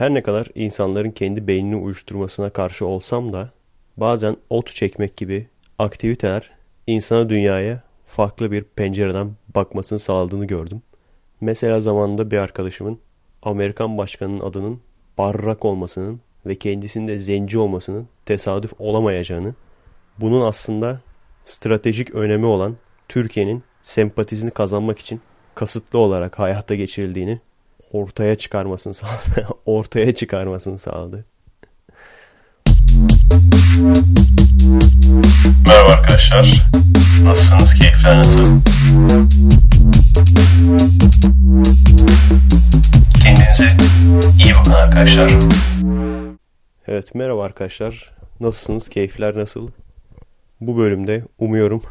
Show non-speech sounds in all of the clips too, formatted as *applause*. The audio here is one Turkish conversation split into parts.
Her ne kadar insanların kendi beynini uyuşturmasına karşı olsam da bazen ot çekmek gibi aktiviteler insana dünyaya farklı bir pencereden bakmasını sağladığını gördüm. Mesela zamanında bir arkadaşımın Amerikan başkanının adının Barrak olmasının ve kendisinde zenci olmasının tesadüf olamayacağını, bunun aslında stratejik önemi olan Türkiye'nin sempatizini kazanmak için kasıtlı olarak hayata geçirildiğini ortaya çıkarmasını sağladı. *laughs* ortaya çıkarmasını sağladı. Merhaba arkadaşlar. Nasılsınız? Keyifler nasıl? Kendinize iyi bakın arkadaşlar. Evet merhaba arkadaşlar. Nasılsınız? Keyifler nasıl? Bu bölümde umuyorum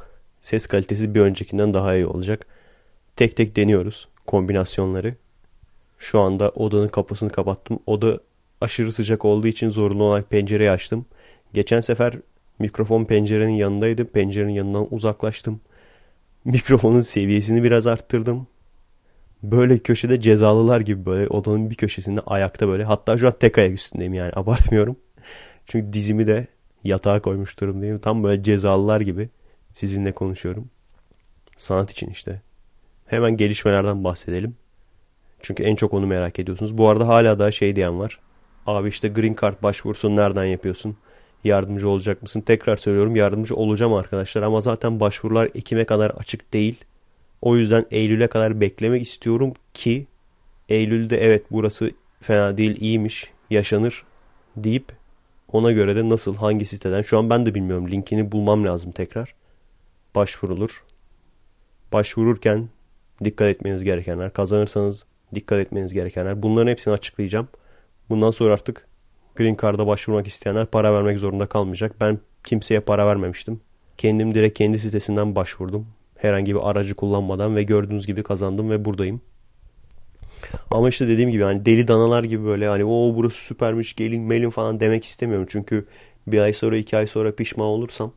ses kalitesi bir öncekinden daha iyi olacak. Tek tek deniyoruz kombinasyonları. Şu anda odanın kapısını kapattım. Oda aşırı sıcak olduğu için zorunlu olarak pencereyi açtım. Geçen sefer mikrofon pencerenin yanındaydı. Pencerenin yanından uzaklaştım. Mikrofonun seviyesini biraz arttırdım. Böyle köşede cezalılar gibi böyle odanın bir köşesinde ayakta böyle. Hatta şu an tek ayak üstündeyim yani *laughs* abartmıyorum. Çünkü dizimi de yatağa koymuş durumdayım. Tam böyle cezalılar gibi sizinle konuşuyorum. Sanat için işte. Hemen gelişmelerden bahsedelim. Çünkü en çok onu merak ediyorsunuz. Bu arada hala daha şey diyen var. Abi işte green card başvurusunu nereden yapıyorsun? Yardımcı olacak mısın? Tekrar söylüyorum yardımcı olacağım arkadaşlar. Ama zaten başvurular Ekim'e kadar açık değil. O yüzden Eylül'e kadar beklemek istiyorum ki Eylül'de evet burası fena değil iyiymiş yaşanır deyip ona göre de nasıl hangi siteden şu an ben de bilmiyorum linkini bulmam lazım tekrar başvurulur. Başvururken dikkat etmeniz gerekenler kazanırsanız dikkat etmeniz gerekenler bunların hepsini açıklayacağım. Bundan sonra artık Green Card'a başvurmak isteyenler para vermek zorunda kalmayacak. Ben kimseye para vermemiştim. Kendim direkt kendi sitesinden başvurdum. Herhangi bir aracı kullanmadan ve gördüğünüz gibi kazandım ve buradayım. Ama işte dediğim gibi hani deli danalar gibi böyle hani o burası süpermiş gelin melin falan demek istemiyorum. Çünkü bir ay sonra iki ay sonra pişman olursam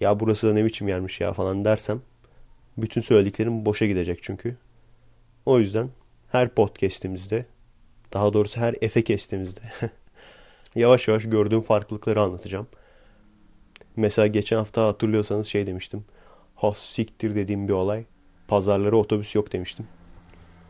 ya burası da ne biçim yermiş ya falan dersem bütün söylediklerim boşa gidecek çünkü. O yüzden her podcast'imizde daha doğrusu her efe kestimizde *laughs* yavaş yavaş gördüğüm farklılıkları anlatacağım. Mesela geçen hafta hatırlıyorsanız şey demiştim. Has siktir dediğim bir olay. Pazarları otobüs yok demiştim.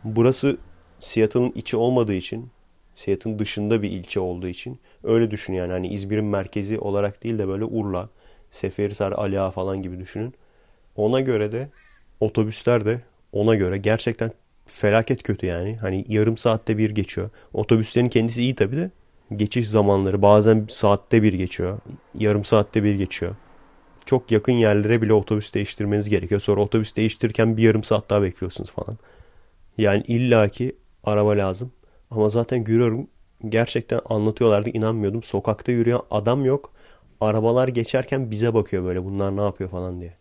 Burası Seattle'ın içi olmadığı için, Seattle'ın dışında bir ilçe olduğu için öyle düşün yani. Hani İzmir'in merkezi olarak değil de böyle Urla, Seferihisar, Aliağa falan gibi düşünün. Ona göre de otobüsler de ona göre gerçekten felaket kötü yani. Hani yarım saatte bir geçiyor. Otobüslerin kendisi iyi tabii de geçiş zamanları bazen saatte bir geçiyor. Yarım saatte bir geçiyor. Çok yakın yerlere bile otobüs değiştirmeniz gerekiyor. Sonra otobüs değiştirirken bir yarım saat daha bekliyorsunuz falan. Yani illaki araba lazım. Ama zaten görüyorum gerçekten anlatıyorlardı inanmıyordum. Sokakta yürüyen adam yok. Arabalar geçerken bize bakıyor böyle bunlar ne yapıyor falan diye.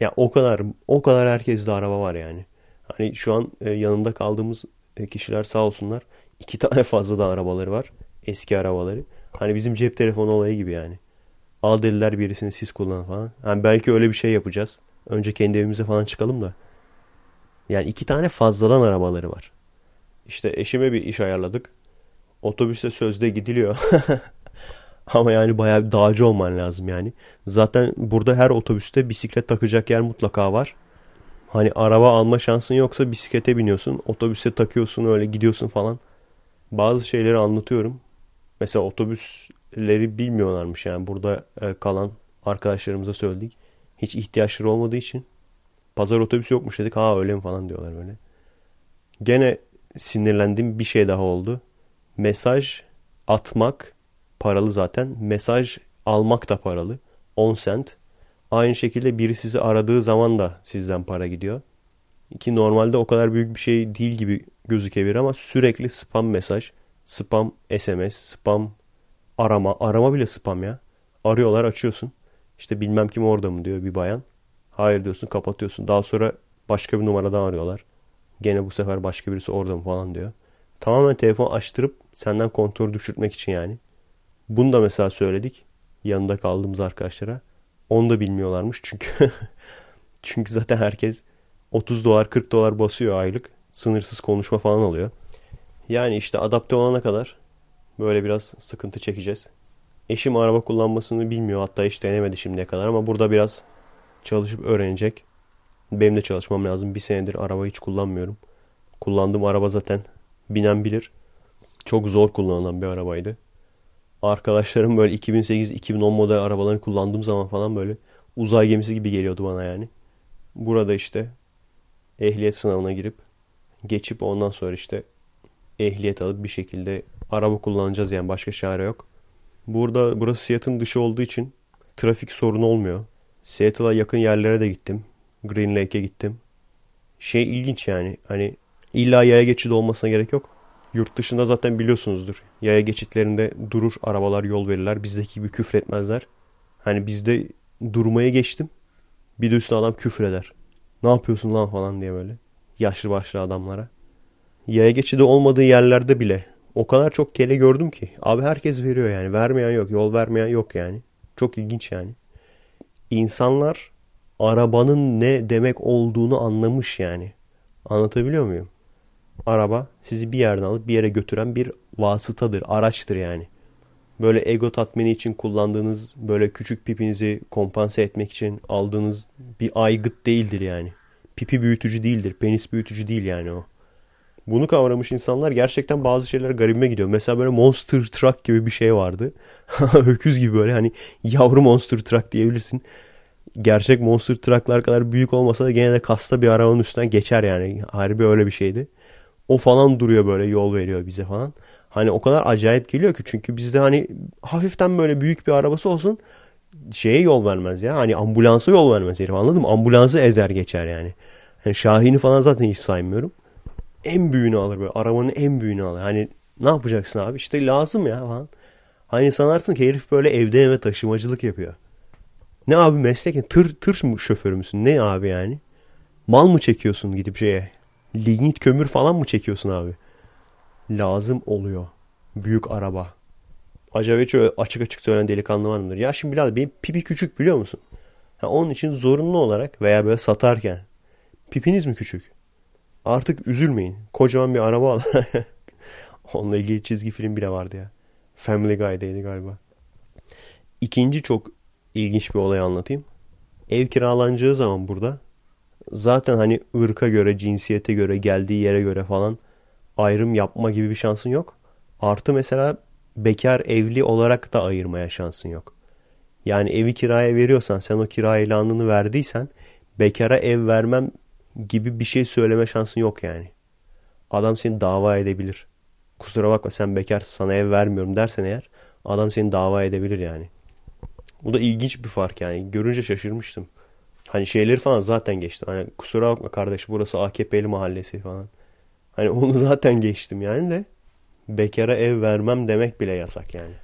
Ya o kadar o kadar herkeste araba var yani. Hani şu an e, yanında kaldığımız e, kişiler sağ olsunlar. iki *laughs* tane fazla da arabaları var. Eski arabaları. Hani bizim cep telefonu olayı gibi yani. Al dediler birisini siz kullanın falan. Yani belki öyle bir şey yapacağız. Önce kendi evimize falan çıkalım da. Yani iki tane fazladan arabaları var. İşte eşime bir iş ayarladık. Otobüste sözde gidiliyor. *laughs* Ama yani bayağı bir dağcı olman lazım yani. Zaten burada her otobüste bisiklet takacak yer mutlaka var. Hani araba alma şansın yoksa bisiklete biniyorsun. Otobüse takıyorsun öyle gidiyorsun falan. Bazı şeyleri anlatıyorum. Mesela otobüsleri bilmiyorlarmış yani. Burada e, kalan arkadaşlarımıza söyledik. Hiç ihtiyaçları olmadığı için. Pazar otobüsü yokmuş dedik. Ha öyle mi falan diyorlar böyle. Gene sinirlendiğim bir şey daha oldu. Mesaj atmak paralı zaten. Mesaj almak da paralı. 10 cent. Aynı şekilde biri sizi aradığı zaman da sizden para gidiyor. Ki normalde o kadar büyük bir şey değil gibi gözükebilir ama sürekli spam mesaj, spam SMS, spam arama. Arama bile spam ya. Arıyorlar açıyorsun. İşte bilmem kim orada mı diyor bir bayan. Hayır diyorsun kapatıyorsun. Daha sonra başka bir numaradan arıyorlar. Gene bu sefer başka birisi orada mı falan diyor. Tamamen telefon açtırıp senden kontrol düşürtmek için yani. Bunu da mesela söyledik. Yanında kaldığımız arkadaşlara. Onu da bilmiyorlarmış çünkü. *laughs* çünkü zaten herkes 30 dolar 40 dolar basıyor aylık. Sınırsız konuşma falan alıyor. Yani işte adapte olana kadar Böyle biraz sıkıntı çekeceğiz. Eşim araba kullanmasını bilmiyor. Hatta hiç denemedi şimdiye kadar ama burada biraz çalışıp öğrenecek. Benim de çalışmam lazım. Bir senedir araba hiç kullanmıyorum. Kullandığım araba zaten binen bilir. Çok zor kullanılan bir arabaydı. Arkadaşlarım böyle 2008-2010 model arabalarını kullandığım zaman falan böyle uzay gemisi gibi geliyordu bana yani. Burada işte ehliyet sınavına girip geçip ondan sonra işte ehliyet alıp bir şekilde araba kullanacağız yani başka çare yok. Burada burası Seattle'ın dışı olduğu için trafik sorunu olmuyor. Seattle'a yakın yerlere de gittim. Green Lake'e gittim. Şey ilginç yani hani illa yaya geçidi olmasına gerek yok. Yurt dışında zaten biliyorsunuzdur. Yaya geçitlerinde durur arabalar yol verirler. Bizdeki gibi küfretmezler. Hani bizde durmaya geçtim. Bir de üstüne adam küfreder. Ne yapıyorsun lan falan diye böyle. Yaşlı başlı adamlara. Yaya geçidi olmadığı yerlerde bile o kadar çok kere gördüm ki. Abi herkes veriyor yani. Vermeyen yok. Yol vermeyen yok yani. Çok ilginç yani. İnsanlar arabanın ne demek olduğunu anlamış yani. Anlatabiliyor muyum? Araba sizi bir yerden alıp bir yere götüren bir vasıtadır, araçtır yani. Böyle ego tatmini için kullandığınız böyle küçük pipinizi kompanse etmek için aldığınız bir aygıt değildir yani. Pipi büyütücü değildir, penis büyütücü değil yani o. Bunu kavramış insanlar gerçekten bazı şeyler garibime gidiyor. Mesela böyle Monster Truck gibi bir şey vardı. *laughs* Öküz gibi böyle hani yavru Monster Truck diyebilirsin. Gerçek Monster Truck'lar kadar büyük olmasa da gene de kasta bir arabanın üstünden geçer yani. Harbi öyle bir şeydi. O falan duruyor böyle yol veriyor bize falan. Hani o kadar acayip geliyor ki çünkü bizde hani hafiften böyle büyük bir arabası olsun şeye yol vermez ya. Hani ambulansa yol vermez herif anladın mı? Ambulansı ezer geçer yani. yani Şahin'i falan zaten hiç saymıyorum. En büyüğünü alır böyle. Arabanın en büyüğünü alır. Hani ne yapacaksın abi? İşte lazım ya falan. Hani sanarsın ki herif böyle evde eve taşımacılık yapıyor. Ne abi meslek? Tır, tır mı şoförü müsün? Ne abi yani? Mal mı çekiyorsun gidip şeye? Lignit kömür falan mı çekiyorsun abi? Lazım oluyor. Büyük araba. Acaba hiç açık açık söyleyen delikanlı var mıdır? Ya şimdi Bilal benim pipi küçük biliyor musun? Ha, onun için zorunlu olarak veya böyle satarken pipiniz mi küçük? Artık üzülmeyin. Kocaman bir araba al. *laughs* Onunla ilgili çizgi film bile vardı ya. Family Guy'daydı galiba. İkinci çok ilginç bir olay anlatayım. Ev kiralanacağı zaman burada zaten hani ırka göre, cinsiyete göre, geldiği yere göre falan ayrım yapma gibi bir şansın yok. Artı mesela bekar evli olarak da ayırmaya şansın yok. Yani evi kiraya veriyorsan sen o kira ilanını verdiysen bekara ev vermem gibi bir şey söyleme şansın yok yani. Adam seni dava edebilir. Kusura bakma sen bekarsın sana ev vermiyorum dersen eğer adam seni dava edebilir yani. Bu da ilginç bir fark yani. Görünce şaşırmıştım. Hani şeyleri falan zaten geçtim. Hani kusura bakma kardeş burası AKP'li mahallesi falan. Hani *laughs* onu zaten geçtim yani de bekara ev vermem demek bile yasak yani.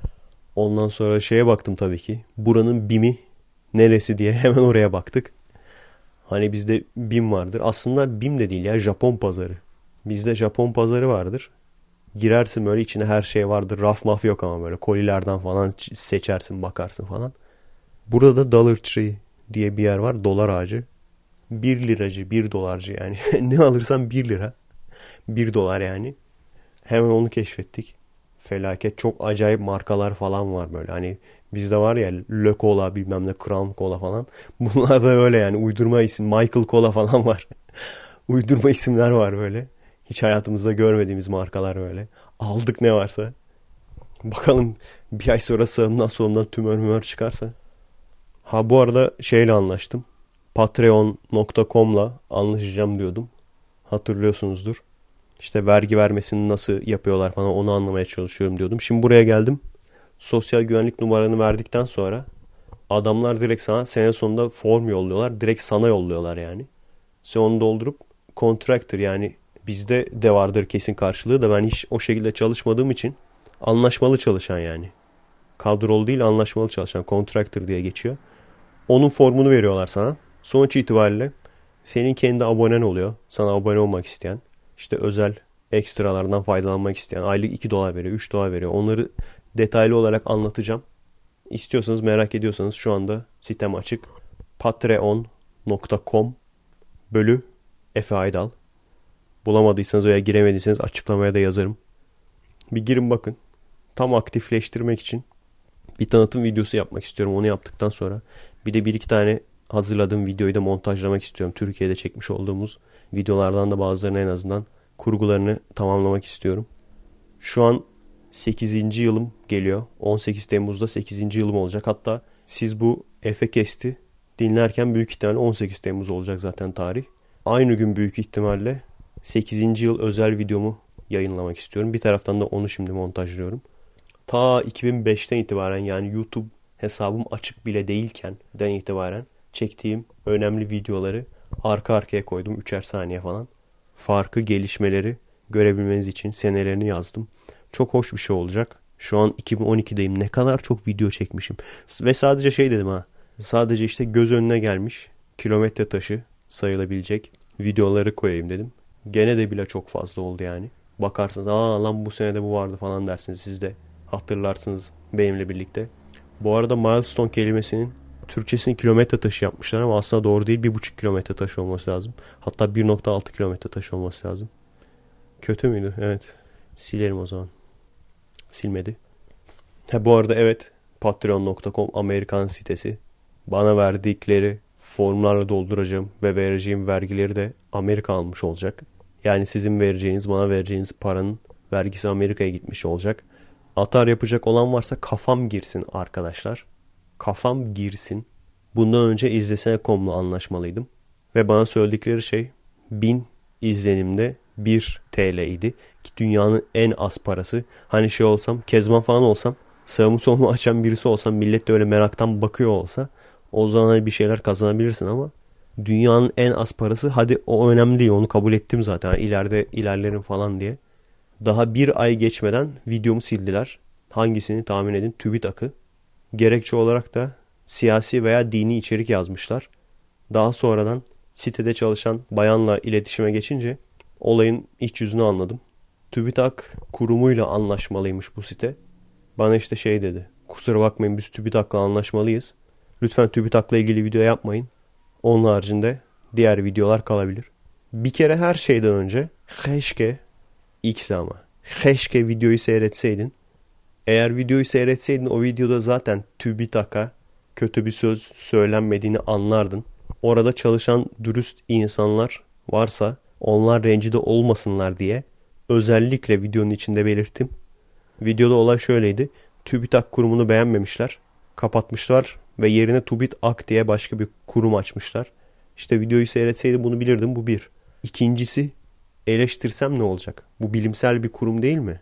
Ondan sonra şeye baktım tabii ki. Buranın BİM'i neresi diye *laughs* hemen oraya baktık. Hani bizde BİM vardır. Aslında BİM de değil ya Japon pazarı. Bizde Japon pazarı vardır. Girersin böyle içine her şey vardır. Raf maf yok ama böyle kolilerden falan seçersin bakarsın falan. Burada da Dollar Tree diye bir yer var. Dolar ağacı. 1 liracı, 1 dolarcı yani. *laughs* ne alırsan 1 lira. 1 dolar yani. Hemen onu keşfettik. Felaket çok acayip markalar falan var böyle. Hani bizde var ya Le Cola bilmem ne Crown Cola falan. *laughs* Bunlar da öyle yani uydurma isim. Michael Cola falan var. *laughs* uydurma isimler var böyle. Hiç hayatımızda görmediğimiz markalar böyle. Aldık ne varsa. Bakalım bir ay sonra sağımdan solumdan tümör mümör çıkarsa. Ha bu arada şeyle anlaştım. Patreon.com'la anlaşacağım diyordum. Hatırlıyorsunuzdur. İşte vergi vermesini nasıl yapıyorlar falan onu anlamaya çalışıyorum diyordum. Şimdi buraya geldim. Sosyal güvenlik numaranı verdikten sonra adamlar direkt sana sene sonunda form yolluyorlar. Direkt sana yolluyorlar yani. Sen onu doldurup contractor yani bizde de vardır kesin karşılığı da ben hiç o şekilde çalışmadığım için anlaşmalı çalışan yani. Kadrolu değil anlaşmalı çalışan contractor diye geçiyor. Onun formunu veriyorlar sana. Sonuç itibariyle senin kendi abonen oluyor. Sana abone olmak isteyen. işte özel ekstralardan faydalanmak isteyen. Aylık 2 dolar veriyor, 3 dolar veriyor. Onları detaylı olarak anlatacağım. İstiyorsanız merak ediyorsanız şu anda sitem açık. patreon.com bölü Efe Aydal. Bulamadıysanız veya giremediyseniz açıklamaya da yazarım. Bir girin bakın. tam aktifleştirmek için bir tanıtım videosu yapmak istiyorum. Onu yaptıktan sonra bir de bir iki tane hazırladığım videoyu da montajlamak istiyorum. Türkiye'de çekmiş olduğumuz videolardan da bazılarını en azından kurgularını tamamlamak istiyorum. Şu an 8. yılım geliyor. 18 Temmuz'da 8. yılım olacak. Hatta siz bu Efe Kesti dinlerken büyük ihtimalle 18 Temmuz olacak zaten tarih. Aynı gün büyük ihtimalle 8. yıl özel videomu yayınlamak istiyorum. Bir taraftan da onu şimdi montajlıyorum. Ta 2005'ten itibaren yani YouTube hesabım açık bile değilken den itibaren çektiğim önemli videoları arka arkaya koydum. Üçer saniye falan. Farkı, gelişmeleri görebilmeniz için senelerini yazdım. Çok hoş bir şey olacak. Şu an 2012'deyim. Ne kadar çok video çekmişim. Ve sadece şey dedim ha. Sadece işte göz önüne gelmiş kilometre taşı sayılabilecek videoları koyayım dedim. Gene de bile çok fazla oldu yani. Bakarsınız aa lan bu senede bu vardı falan dersiniz siz de hatırlarsınız benimle birlikte. Bu arada milestone kelimesinin Türkçesini kilometre taşı yapmışlar ama aslında doğru değil. 1,5 kilometre taş olması lazım. Hatta 1.6 kilometre taş olması lazım. Kötü müydü? Evet. Silerim o zaman. Silmedi. Ha, bu arada evet patreon.com Amerikan sitesi. Bana verdikleri formlarla dolduracağım ve vereceğim vergileri de Amerika almış olacak. Yani sizin vereceğiniz, bana vereceğiniz paranın vergisi Amerika'ya gitmiş olacak. Atar yapacak olan varsa kafam girsin arkadaşlar. Kafam girsin. Bundan önce izlesene.com'la anlaşmalıydım. Ve bana söyledikleri şey 1000 izlenimde 1 TL idi. Ki dünyanın en az parası. Hani şey olsam, Kezban falan olsam, sağımı solumu açan birisi olsam, millet de öyle meraktan bakıyor olsa o zaman hani bir şeyler kazanabilirsin ama dünyanın en az parası hadi o önemli değil onu kabul ettim zaten yani ileride ilerlerim falan diye. Daha bir ay geçmeden videomu sildiler. Hangisini tahmin edin? TÜBİTAK'ı. Gerekçe olarak da siyasi veya dini içerik yazmışlar. Daha sonradan sitede çalışan bayanla iletişime geçince olayın iç yüzünü anladım. TÜBİTAK kurumuyla anlaşmalıymış bu site. Bana işte şey dedi. Kusura bakmayın biz TÜBİTAK'la anlaşmalıyız. Lütfen TÜBİTAK'la ilgili video yapmayın. Onun haricinde diğer videolar kalabilir. Bir kere her şeyden önce keşke X ama keşke videoyu seyretseydin. Eğer videoyu seyretseydin o videoda zaten TÜBİTAK'a kötü bir söz söylenmediğini anlardın. Orada çalışan dürüst insanlar varsa onlar rencide olmasınlar diye özellikle videonun içinde belirttim. Videoda olay şöyleydi. TÜBİTAK kurumunu beğenmemişler. Kapatmışlar ve yerine Tubit Ak diye başka bir kurum açmışlar. İşte videoyu seyretseydim bunu bilirdim. Bu bir. İkincisi eleştirsem ne olacak? Bu bilimsel bir kurum değil mi?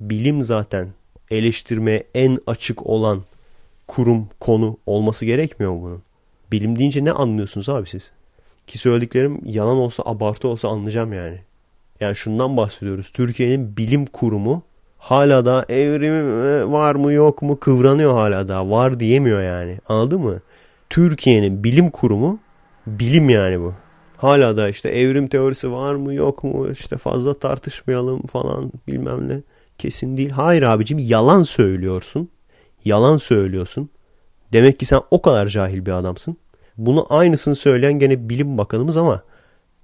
Bilim zaten eleştirmeye en açık olan kurum, konu olması gerekmiyor bunun? Bilim deyince ne anlıyorsunuz abi siz? Ki söylediklerim yalan olsa abartı olsa anlayacağım yani. Yani şundan bahsediyoruz. Türkiye'nin bilim kurumu hala da evrim var mı yok mu kıvranıyor hala da. Var diyemiyor yani. Anladın mı? Türkiye'nin bilim kurumu bilim yani bu. Hala da işte evrim teorisi var mı yok mu işte fazla tartışmayalım falan bilmem ne. Kesin değil. Hayır abicim yalan söylüyorsun. Yalan söylüyorsun. Demek ki sen o kadar cahil bir adamsın. Bunu aynısını söyleyen gene bilim bakanımız ama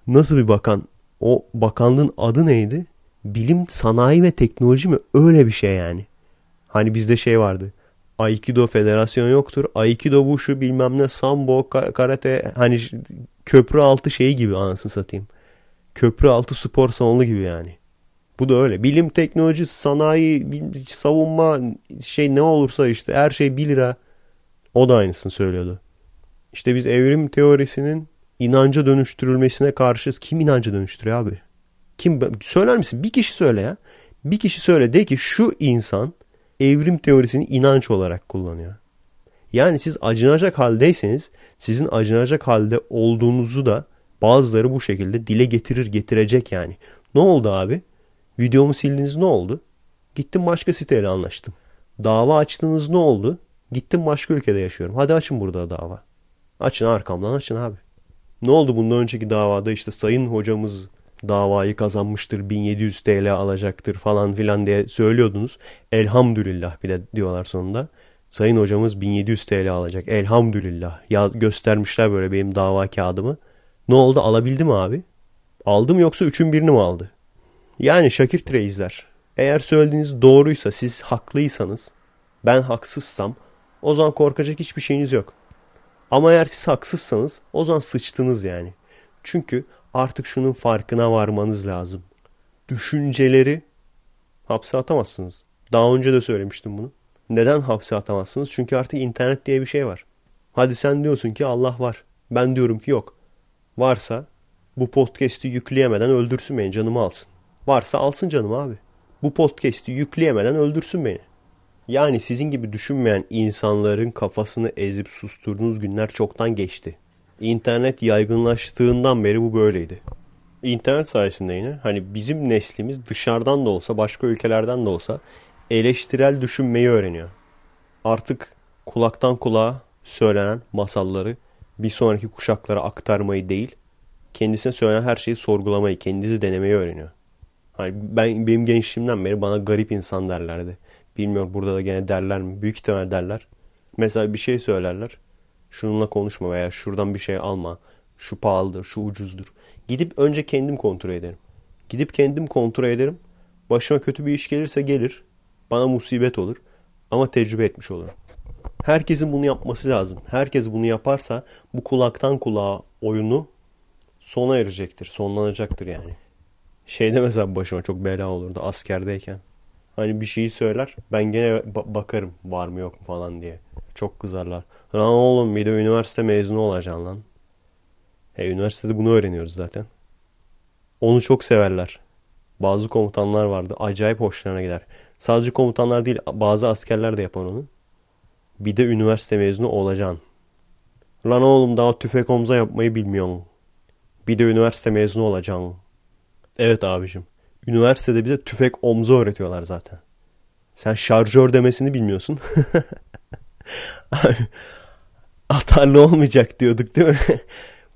nasıl bir bakan? O bakanlığın adı neydi? Bilim, sanayi ve teknoloji mi? Öyle bir şey yani. Hani bizde şey vardı. Aikido federasyonu yoktur. Aikido bu şu bilmem ne sambo, karate hani köprü altı şeyi gibi anasını satayım. Köprü altı spor salonu gibi yani. Bu da öyle. Bilim, teknoloji, sanayi, savunma şey ne olursa işte her şey 1 lira. O da aynısını söylüyordu. İşte biz evrim teorisinin inanca dönüştürülmesine karşıyız. Kim inanca dönüştürüyor abi? Kim söyler misin? Bir kişi söyle ya. Bir kişi söyle de ki şu insan evrim teorisini inanç olarak kullanıyor. Yani siz acınacak haldeyseniz sizin acınacak halde olduğunuzu da bazıları bu şekilde dile getirir getirecek yani. Ne oldu abi? Videomu sildiniz ne oldu? Gittim başka siteyle anlaştım. Dava açtınız ne oldu? Gittim başka ülkede yaşıyorum. Hadi açın burada dava. Açın arkamdan açın abi. Ne oldu bundan önceki davada işte sayın hocamız davayı kazanmıştır 1700 TL alacaktır falan filan diye söylüyordunuz. Elhamdülillah bir de diyorlar sonunda. Sayın hocamız 1700 TL alacak. Elhamdülillah. Ya göstermişler böyle benim dava kağıdımı. Ne oldu alabildi mi abi? Aldım yoksa üçün birini mi aldı? Yani Şakir Treyizler. Eğer söylediğiniz doğruysa siz haklıysanız ben haksızsam o zaman korkacak hiçbir şeyiniz yok. Ama eğer siz haksızsanız o zaman sıçtınız yani. Çünkü artık şunun farkına varmanız lazım. Düşünceleri hapse atamazsınız. Daha önce de söylemiştim bunu. Neden hapse atamazsınız? Çünkü artık internet diye bir şey var. Hadi sen diyorsun ki Allah var. Ben diyorum ki yok. Varsa bu podcast'i yükleyemeden öldürsün beni canımı alsın. Varsa alsın canımı abi. Bu podcast'i yükleyemeden öldürsün beni. Yani sizin gibi düşünmeyen insanların kafasını ezip susturduğunuz günler çoktan geçti. İnternet yaygınlaştığından beri bu böyleydi. İnternet sayesinde yine hani bizim neslimiz dışarıdan da olsa başka ülkelerden de olsa eleştirel düşünmeyi öğreniyor. Artık kulaktan kulağa söylenen masalları bir sonraki kuşaklara aktarmayı değil, kendisine söylenen her şeyi sorgulamayı, kendisi denemeyi öğreniyor. Hani ben benim gençliğimden beri bana garip insan derlerdi. Bilmiyorum burada da gene derler mi? Büyük ihtimal derler. Mesela bir şey söylerler. Şununla konuşma veya şuradan bir şey alma. Şu pahalıdır, şu ucuzdur. Gidip önce kendim kontrol ederim. Gidip kendim kontrol ederim. Başıma kötü bir iş gelirse gelir. Bana musibet olur. Ama tecrübe etmiş olurum. Herkesin bunu yapması lazım. Herkes bunu yaparsa bu kulaktan kulağa oyunu sona erecektir. Sonlanacaktır yani. Şeyde mesela başıma çok bela olurdu askerdeyken. Hani bir şeyi söyler ben gene ba- bakarım var mı yok mu falan diye. Çok kızarlar. Lan oğlum bir de üniversite mezunu olacaksın lan. E, üniversitede bunu öğreniyoruz zaten. Onu çok severler. Bazı komutanlar vardı. Acayip hoşlarına gider. Sadece komutanlar değil bazı askerler de yapar onu. Bir de üniversite mezunu olacaksın. Lan oğlum daha tüfek omza yapmayı bilmiyorsun. Bir de üniversite mezunu olacaksın. Evet abicim. Üniversitede bize tüfek omza öğretiyorlar zaten. Sen şarjör demesini bilmiyorsun. *laughs* atarlı olmayacak diyorduk değil mi? *laughs*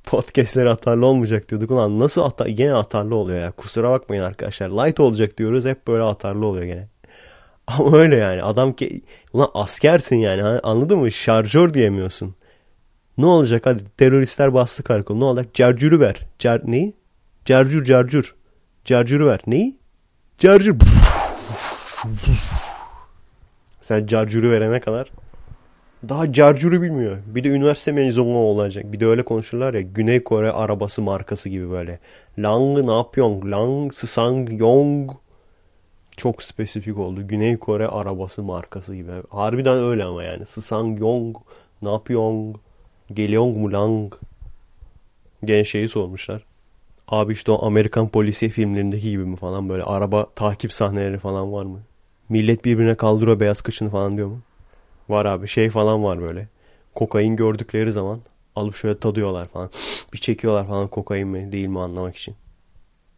Podcast'ler atarlı olmayacak diyorduk. Ulan nasıl atar? Gene atarlı oluyor ya. Kusura bakmayın arkadaşlar. Light olacak diyoruz. Hep böyle atarlı oluyor gene. *laughs* Ama öyle yani. Adam ki ulan askersin yani. Anladın mı? Şarjör diyemiyorsun. Ne olacak hadi teröristler bastı karakolu. Ne olacak? Carcürü ver. Car neyi? Carcür carcür. Carcürü ver. Neyi? Carcür. *laughs* Sen carcürü verene kadar daha carcürü bilmiyor. Bir de üniversite mezunu olacak. Bir de öyle konuşurlar ya. Güney Kore arabası markası gibi böyle. Lang yapıyorsun? Lang Sısang Yong. Çok spesifik oldu. Güney Kore arabası markası gibi. Harbiden öyle ama yani. Sısang Yong. Ne yapıyorsun? Geliyorsun mu lang? Gene şeyi sormuşlar. Abi işte o Amerikan polisiye filmlerindeki gibi mi falan böyle araba takip sahneleri falan var mı? Millet birbirine kaldırıyor beyaz kışını falan diyor mu? Var abi şey falan var böyle. Kokain gördükleri zaman alıp şöyle tadıyorlar falan. *sniffs* Bir çekiyorlar falan kokain mi değil mi anlamak için.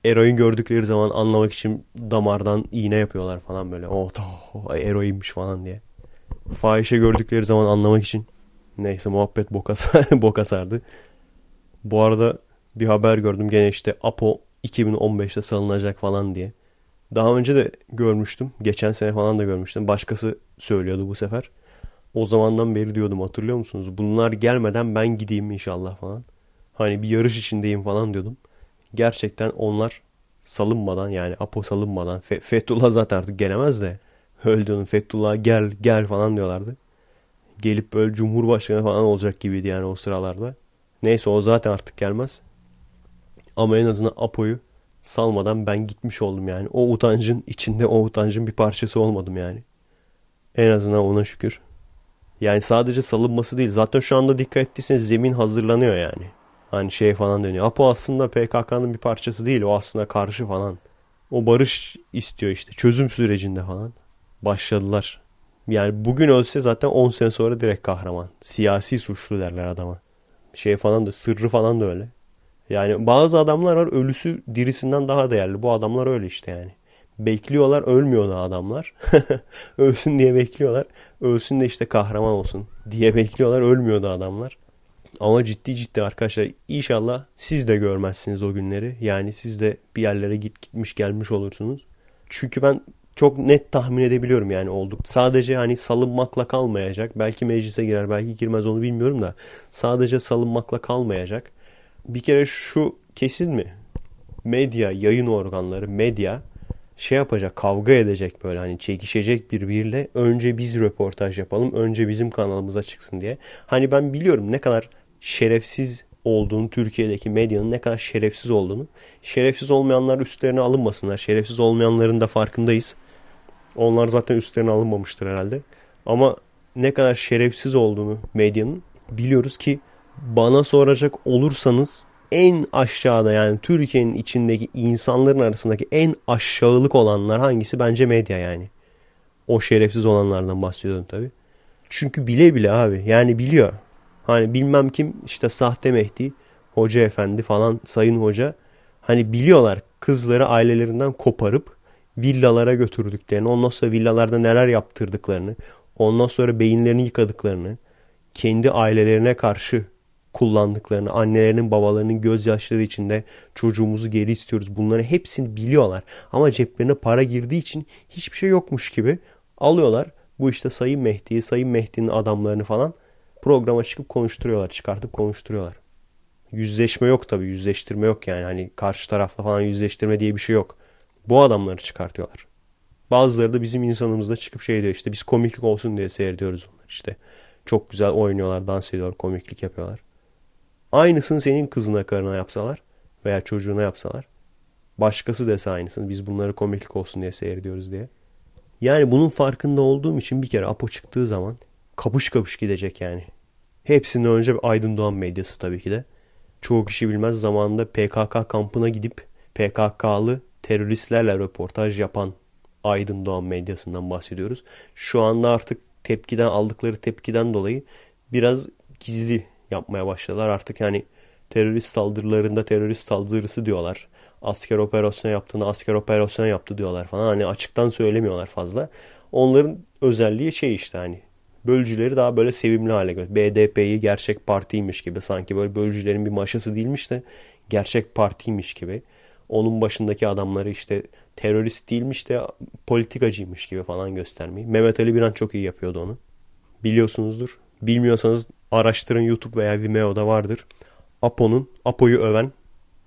Eroin gördükleri zaman anlamak için damardan iğne yapıyorlar falan böyle. Oh, oh eroinmiş falan diye. Fahişe gördükleri zaman anlamak için. Neyse muhabbet boka, *laughs* boka sardı. Bu arada bir haber gördüm gene işte Apo 2015'te salınacak falan diye. Daha önce de görmüştüm. Geçen sene falan da görmüştüm. Başkası söylüyordu bu sefer. O zamandan beri diyordum hatırlıyor musunuz? Bunlar gelmeden ben gideyim inşallah falan. Hani bir yarış içindeyim falan diyordum. Gerçekten onlar salınmadan yani Apo salınmadan Fe Fethullah zaten artık gelemez de öldüğünün Fethullah gel gel falan diyorlardı. Gelip böyle cumhurbaşkanı falan olacak gibiydi yani o sıralarda. Neyse o zaten artık gelmez. Ama en azından Apo'yu salmadan ben gitmiş oldum yani. O utancın içinde o utancın bir parçası olmadım yani. En azından ona şükür. Yani sadece salınması değil. Zaten şu anda dikkat ettiyseniz zemin hazırlanıyor yani. Hani şey falan dönüyor. Apo aslında PKK'nın bir parçası değil. O aslında karşı falan. O barış istiyor işte. Çözüm sürecinde falan. Başladılar. Yani bugün ölse zaten 10 sene sonra direkt kahraman. Siyasi suçlu derler adama. Şey falan da sırrı falan da öyle. Yani bazı adamlar var ölüsü dirisinden daha değerli. Bu adamlar öyle işte yani. Bekliyorlar ölmüyor da adamlar. *laughs* Ölsün diye bekliyorlar. Ölsün de işte kahraman olsun diye bekliyorlar. Ölmüyor da adamlar. Ama ciddi ciddi arkadaşlar inşallah siz de görmezsiniz o günleri. Yani siz de bir yerlere git gitmiş gelmiş olursunuz. Çünkü ben çok net tahmin edebiliyorum yani olduk. Sadece hani salınmakla kalmayacak. Belki meclise girer belki girmez onu bilmiyorum da. Sadece salınmakla kalmayacak. Bir kere şu kesin mi? Medya, yayın organları, medya şey yapacak, kavga edecek böyle hani çekişecek birbiriyle önce biz röportaj yapalım, önce bizim kanalımıza çıksın diye. Hani ben biliyorum ne kadar şerefsiz olduğunu, Türkiye'deki medyanın ne kadar şerefsiz olduğunu. Şerefsiz olmayanlar üstlerine alınmasınlar. Şerefsiz olmayanların da farkındayız. Onlar zaten üstlerine alınmamıştır herhalde. Ama ne kadar şerefsiz olduğunu medyanın biliyoruz ki bana soracak olursanız en aşağıda yani Türkiye'nin içindeki insanların arasındaki en aşağılık olanlar hangisi? Bence medya yani. O şerefsiz olanlardan bahsediyorum tabii. Çünkü bile bile abi yani biliyor. Hani bilmem kim işte sahte Mehdi, hoca efendi falan sayın hoca. Hani biliyorlar kızları ailelerinden koparıp villalara götürdüklerini, ondan sonra villalarda neler yaptırdıklarını, ondan sonra beyinlerini yıkadıklarını, kendi ailelerine karşı kullandıklarını, annelerinin babalarının gözyaşları içinde çocuğumuzu geri istiyoruz. Bunları hepsini biliyorlar. Ama ceplerine para girdiği için hiçbir şey yokmuş gibi alıyorlar. Bu işte Sayın Mehdi'yi, Sayın Mehdi'nin adamlarını falan programa çıkıp konuşturuyorlar. Çıkartıp konuşturuyorlar. Yüzleşme yok tabii. Yüzleştirme yok yani. Hani karşı tarafla falan yüzleştirme diye bir şey yok. Bu adamları çıkartıyorlar. Bazıları da bizim insanımızda çıkıp şey diyor işte biz komiklik olsun diye seyrediyoruz onları işte. Çok güzel oynuyorlar, dans ediyorlar, komiklik yapıyorlar. Aynısını senin kızına karına yapsalar veya çocuğuna yapsalar. Başkası dese aynısını biz bunları komiklik olsun diye seyrediyoruz diye. Yani bunun farkında olduğum için bir kere Apo çıktığı zaman kapış kapış gidecek yani. Hepsinden önce Aydın Doğan medyası tabii ki de. Çoğu kişi bilmez zamanında PKK kampına gidip PKK'lı teröristlerle röportaj yapan Aydın Doğan medyasından bahsediyoruz. Şu anda artık tepkiden aldıkları tepkiden dolayı biraz gizli yapmaya başladılar. Artık yani terörist saldırılarında terörist saldırısı diyorlar. Asker operasyon yaptığını asker operasyon yaptı diyorlar falan. Hani açıktan söylemiyorlar fazla. Onların özelliği şey işte hani bölücüleri daha böyle sevimli hale götürüyor. BDP'yi gerçek partiymiş gibi sanki böyle bölücülerin bir maşası değilmiş de gerçek partiymiş gibi. Onun başındaki adamları işte terörist değilmiş de politikacıymış gibi falan göstermeyi. Mehmet Ali Biran çok iyi yapıyordu onu. Biliyorsunuzdur. Bilmiyorsanız araştırın YouTube veya Vimeo'da vardır. Apo'nun, Apo'yu öven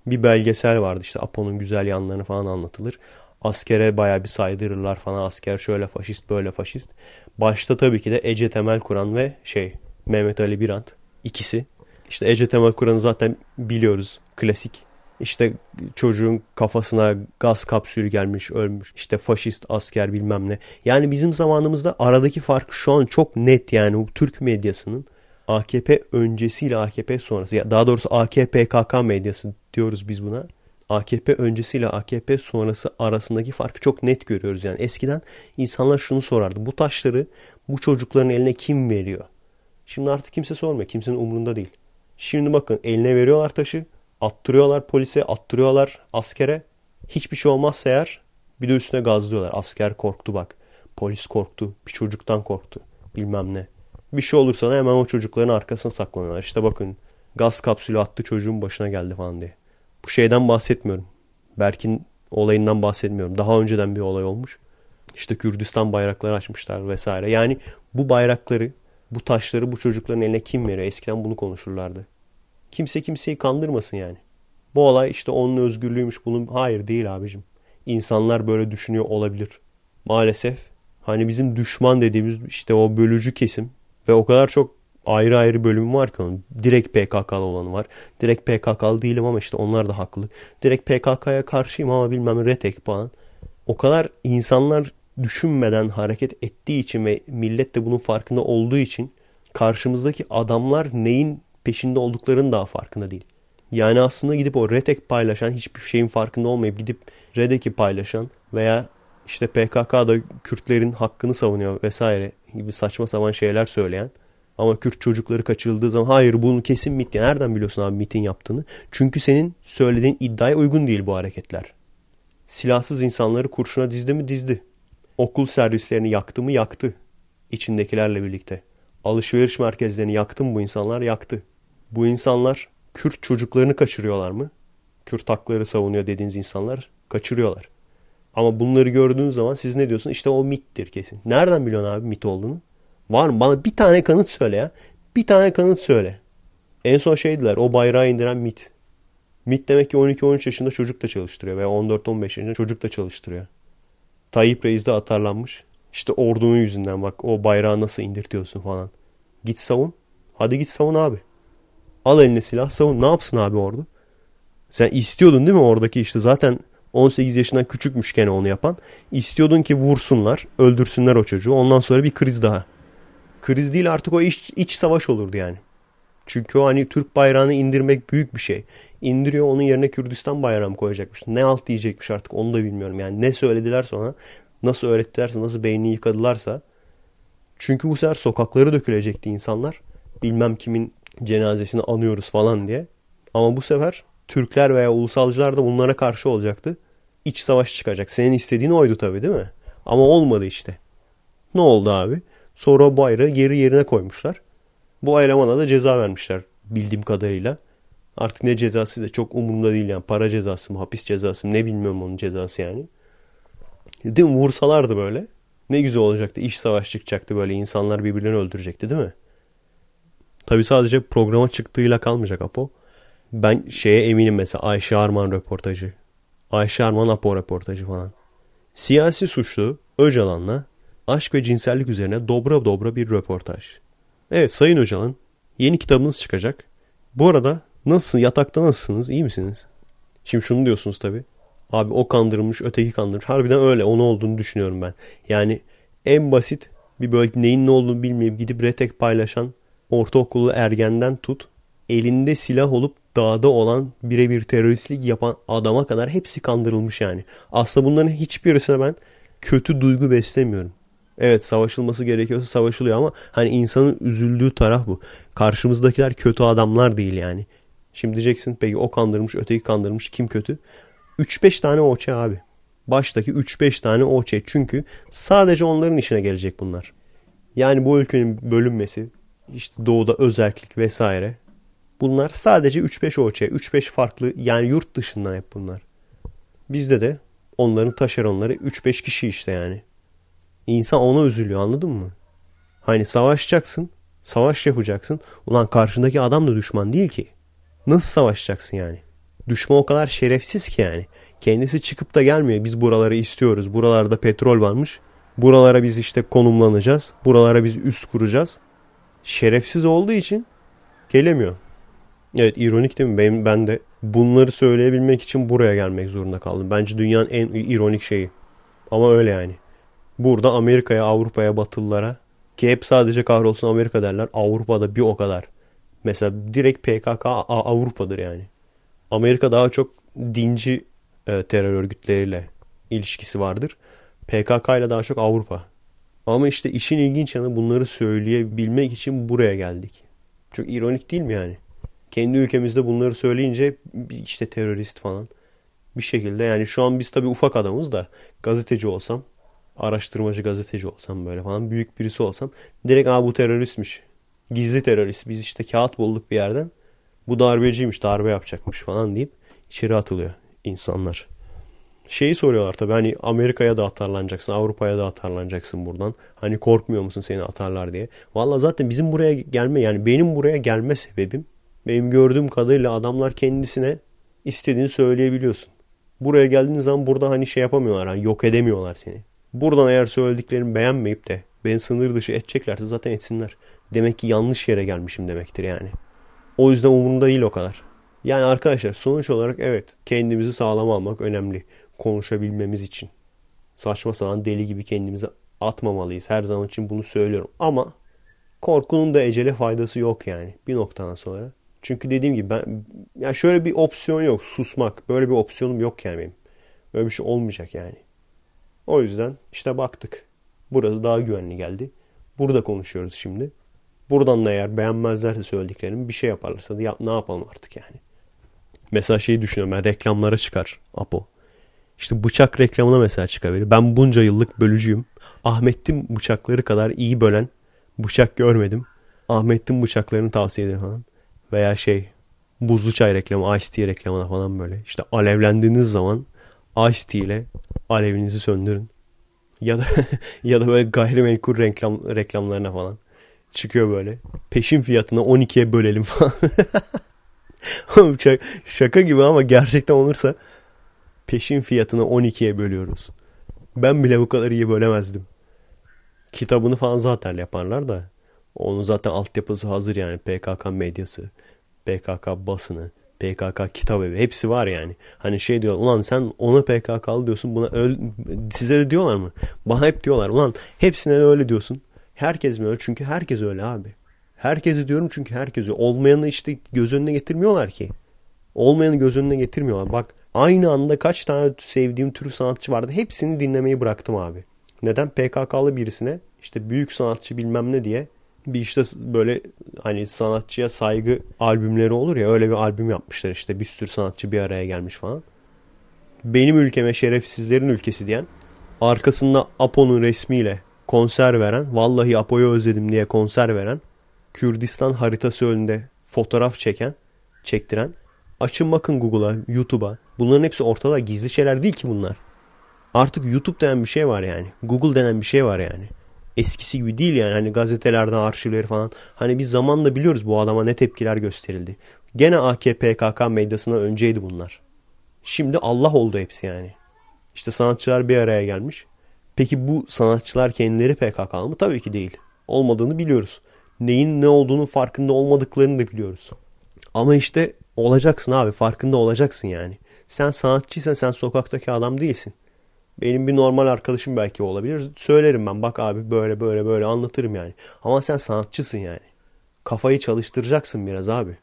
bir belgesel vardı. İşte Apo'nun güzel yanlarını falan anlatılır. Askere baya bir saydırırlar falan. Asker şöyle faşist böyle faşist. Başta tabii ki de Ece Temel Kur'an ve şey Mehmet Ali Birant ikisi. İşte Ece Temel Kur'an'ı zaten biliyoruz. Klasik işte çocuğun kafasına gaz kapsülü gelmiş ölmüş. İşte faşist asker bilmem ne. Yani bizim zamanımızda aradaki fark şu an çok net yani bu Türk medyasının AKP öncesiyle AKP sonrası. Daha doğrusu AKP KK medyası diyoruz biz buna. AKP öncesiyle AKP sonrası arasındaki farkı çok net görüyoruz. Yani eskiden insanlar şunu sorardı. Bu taşları bu çocukların eline kim veriyor? Şimdi artık kimse sormuyor. Kimsenin umurunda değil. Şimdi bakın eline veriyorlar taşı. Attırıyorlar polise, attırıyorlar askere. Hiçbir şey olmazsa eğer bir de üstüne gazlıyorlar. Asker korktu bak. Polis korktu. Bir çocuktan korktu. Bilmem ne. Bir şey olursa da hemen o çocukların arkasına saklanıyorlar. İşte bakın gaz kapsülü attı çocuğun başına geldi falan diye. Bu şeyden bahsetmiyorum. Berk'in olayından bahsetmiyorum. Daha önceden bir olay olmuş. İşte Kürdistan bayrakları açmışlar vesaire. Yani bu bayrakları, bu taşları bu çocukların eline kim veriyor? Eskiden bunu konuşurlardı. Kimse kimseyi kandırmasın yani. Bu olay işte onun özgürlüğüymüş bunun. Hayır değil abicim. İnsanlar böyle düşünüyor olabilir. Maalesef hani bizim düşman dediğimiz işte o bölücü kesim ve o kadar çok ayrı ayrı bölümü var ki onun. Direkt PKK'lı olanı var. Direkt PKK'lı değilim ama işte onlar da haklı. Direkt PKK'ya karşıyım ama bilmem retek falan. O kadar insanlar düşünmeden hareket ettiği için ve millet de bunun farkında olduğu için karşımızdaki adamlar neyin peşinde olduklarının daha farkında değil. Yani aslında gidip o Redek paylaşan hiçbir şeyin farkında olmayıp gidip Redek'i paylaşan veya işte PKK'da Kürtlerin hakkını savunuyor vesaire gibi saçma sapan şeyler söyleyen ama Kürt çocukları kaçırıldığı zaman hayır bunu kesin MIT. Nereden biliyorsun abi MIT'in yaptığını? Çünkü senin söylediğin iddiaya uygun değil bu hareketler. Silahsız insanları kurşuna dizdi mi dizdi. Okul servislerini yaktı mı yaktı. İçindekilerle birlikte. Alışveriş merkezlerini yaktı mı bu insanlar yaktı. Bu insanlar Kürt çocuklarını kaçırıyorlar mı? Kürt hakları savunuyor dediğiniz insanlar kaçırıyorlar. Ama bunları gördüğünüz zaman siz ne diyorsunuz? İşte o mittir kesin. Nereden biliyorsun abi mit olduğunu? Var mı? Bana bir tane kanıt söyle ya. Bir tane kanıt söyle. En son şeydiler o bayrağı indiren MIT. MIT demek ki 12-13 yaşında çocuk da çalıştırıyor veya 14-15 yaşında çocuk da çalıştırıyor. Tayyip Reis de atarlanmış. İşte ordunun yüzünden bak o bayrağı nasıl indirtiyorsun falan. Git savun. Hadi git savun abi. Al eline silah savun. Ne yapsın abi ordu? Sen istiyordun değil mi oradaki işte zaten 18 yaşından küçükmüşken onu yapan. İstiyordun ki vursunlar, öldürsünler o çocuğu. Ondan sonra bir kriz daha. Kriz değil artık o iç, iç savaş olurdu yani. Çünkü o hani Türk bayrağını indirmek büyük bir şey. İndiriyor onun yerine Kürdistan bayrağı koyacakmış. Ne alt diyecekmiş artık onu da bilmiyorum. Yani ne söylediler sonra nasıl öğrettilerse nasıl beynini yıkadılarsa. Çünkü bu sefer sokakları dökülecekti insanlar. Bilmem kimin cenazesini anıyoruz falan diye. Ama bu sefer Türkler veya ulusalcılar da bunlara karşı olacaktı. İç savaş çıkacak. Senin istediğin oydu tabii değil mi? Ama olmadı işte. Ne oldu abi? Sonra bayrağı geri yerine koymuşlar. Bu elemana da ceza vermişler bildiğim kadarıyla. Artık ne cezası da çok umurumda değil yani. Para cezası mı, hapis cezası mı ne bilmiyorum onun cezası yani. Değil mi? Vursalardı böyle. Ne güzel olacaktı. İş savaş çıkacaktı böyle. insanlar birbirlerini öldürecekti değil mi? Tabi sadece programa çıktığıyla kalmayacak Apo. Ben şeye eminim mesela Ayşe Arman röportajı. Ayşe Arman Apo röportajı falan. Siyasi suçlu Öcalan'la aşk ve cinsellik üzerine dobra dobra bir röportaj. Evet Sayın Öcalan yeni kitabınız çıkacak. Bu arada nasılsın yatakta nasılsınız iyi misiniz? Şimdi şunu diyorsunuz tabi. Abi o kandırılmış öteki kandırılmış. Harbiden öyle onu olduğunu düşünüyorum ben. Yani en basit bir böyle neyin ne olduğunu bilmeyip gidip retek paylaşan ortaokullu ergenden tut elinde silah olup dağda olan birebir teröristlik yapan adama kadar hepsi kandırılmış yani. Aslında bunların hiçbirisine ben kötü duygu beslemiyorum. Evet savaşılması gerekiyorsa savaşılıyor ama hani insanın üzüldüğü taraf bu. Karşımızdakiler kötü adamlar değil yani. Şimdi diyeceksin peki o kandırmış öteki kandırmış kim kötü? 3-5 tane oçe abi. Baştaki 3-5 tane oçe çünkü sadece onların işine gelecek bunlar. Yani bu ülkenin bölünmesi, işte doğuda özerklik vesaire. Bunlar sadece 3-5 OÇ, 3-5 farklı yani yurt dışından hep bunlar. Bizde de onların taşeronları 3-5 kişi işte yani. İnsan ona üzülüyor anladın mı? Hani savaşacaksın, savaş yapacaksın. Ulan karşındaki adam da düşman değil ki. Nasıl savaşacaksın yani? Düşman o kadar şerefsiz ki yani. Kendisi çıkıp da gelmiyor. Biz buraları istiyoruz. Buralarda petrol varmış. Buralara biz işte konumlanacağız. Buralara biz üst kuracağız şerefsiz olduğu için gelemiyor. Evet ironik değil mi? Ben, ben de bunları söyleyebilmek için buraya gelmek zorunda kaldım. Bence dünyanın en ironik şeyi. Ama öyle yani. Burada Amerika'ya, Avrupa'ya, Batılılara ki hep sadece kahrolsun Amerika derler. Avrupa'da bir o kadar. Mesela direkt PKK Avrupa'dır yani. Amerika daha çok dinci e, terör örgütleriyle ilişkisi vardır. PKK ile daha çok Avrupa. Ama işte işin ilginç yanı bunları söyleyebilmek için buraya geldik. Çok ironik değil mi yani? Kendi ülkemizde bunları söyleyince işte terörist falan bir şekilde yani şu an biz tabii ufak adamız da gazeteci olsam araştırmacı gazeteci olsam böyle falan büyük birisi olsam direkt aa bu teröristmiş. Gizli terörist. Biz işte kağıt bulduk bir yerden. Bu darbeciymiş darbe yapacakmış falan deyip içeri atılıyor insanlar şeyi soruyorlar tabii hani Amerika'ya da atarlanacaksın, Avrupa'ya da atarlanacaksın buradan. Hani korkmuyor musun seni atarlar diye. Valla zaten bizim buraya gelme yani benim buraya gelme sebebim benim gördüğüm kadarıyla adamlar kendisine istediğini söyleyebiliyorsun. Buraya geldiğin zaman burada hani şey yapamıyorlar hani yok edemiyorlar seni. Buradan eğer söylediklerimi beğenmeyip de beni sınır dışı edeceklerse zaten etsinler. Demek ki yanlış yere gelmişim demektir yani. O yüzden umurumda değil o kadar. Yani arkadaşlar sonuç olarak evet kendimizi sağlam almak önemli konuşabilmemiz için. Saçma sapan deli gibi kendimizi atmamalıyız. Her zaman için bunu söylüyorum. Ama korkunun da ecele faydası yok yani bir noktadan sonra. Çünkü dediğim gibi ben ya şöyle bir opsiyon yok susmak. Böyle bir opsiyonum yok yani benim. Böyle bir şey olmayacak yani. O yüzden işte baktık. Burası daha güvenli geldi. Burada konuşuyoruz şimdi. Buradan da eğer beğenmezlerse söylediklerimi bir şey yaparlarsa da yap, ne yapalım artık yani. Mesela şeyi düşünüyorum ben reklamlara çıkar Apo. İşte bıçak reklamına mesela çıkabilir. Ben bunca yıllık bölücüyüm. Ahmet'in bıçakları kadar iyi bölen bıçak görmedim. Ahmet'in bıçaklarını tavsiye ederim falan. Veya şey buzlu çay reklamı, Ice Tea reklamına falan böyle. İşte alevlendiğiniz zaman Ice Tea ile alevinizi söndürün. Ya da *laughs* ya da böyle gayrimenkul reklam, reklamlarına falan. Çıkıyor böyle. Peşin fiyatına 12'ye bölelim falan. *laughs* şaka gibi ama gerçekten olursa peşin fiyatını 12'ye bölüyoruz. Ben bile bu kadar iyi bölemezdim. Kitabını falan zaten yaparlar da. Onun zaten altyapısı hazır yani. PKK medyası, PKK basını, PKK kitap evi hepsi var yani. Hani şey diyor ulan sen ona PKK'lı diyorsun buna öl size de diyorlar mı? Bana hep diyorlar ulan hepsine öyle diyorsun. Herkes mi öyle? Çünkü herkes öyle abi. Herkesi diyorum çünkü herkesi. Olmayanı işte göz önüne getirmiyorlar ki. Olmayanı göz önüne getirmiyorlar. Bak aynı anda kaç tane sevdiğim tür sanatçı vardı. Hepsini dinlemeyi bıraktım abi. Neden? PKK'lı birisine işte büyük sanatçı bilmem ne diye bir işte böyle hani sanatçıya saygı albümleri olur ya öyle bir albüm yapmışlar işte bir sürü sanatçı bir araya gelmiş falan. Benim ülkeme şerefsizlerin ülkesi diyen arkasında Apo'nun resmiyle konser veren vallahi Apo'yu özledim diye konser veren Kürdistan haritası önünde fotoğraf çeken çektiren açın bakın Google'a YouTube'a bunların hepsi ortada gizli şeyler değil ki bunlar. Artık YouTube denen bir şey var yani. Google denen bir şey var yani eskisi gibi değil yani hani gazetelerden arşivleri falan. Hani biz zamanla biliyoruz bu adama ne tepkiler gösterildi. Gene AKP PKK medyasına önceydi bunlar. Şimdi Allah oldu hepsi yani. İşte sanatçılar bir araya gelmiş. Peki bu sanatçılar kendileri PKK'lı mı? Tabii ki değil. Olmadığını biliyoruz. Neyin ne olduğunun farkında olmadıklarını da biliyoruz. Ama işte olacaksın abi farkında olacaksın yani. Sen sanatçıysan sen sokaktaki adam değilsin. Benim bir normal arkadaşım belki olabilir. Söylerim ben bak abi böyle böyle böyle anlatırım yani. Ama sen sanatçısın yani. Kafayı çalıştıracaksın biraz abi.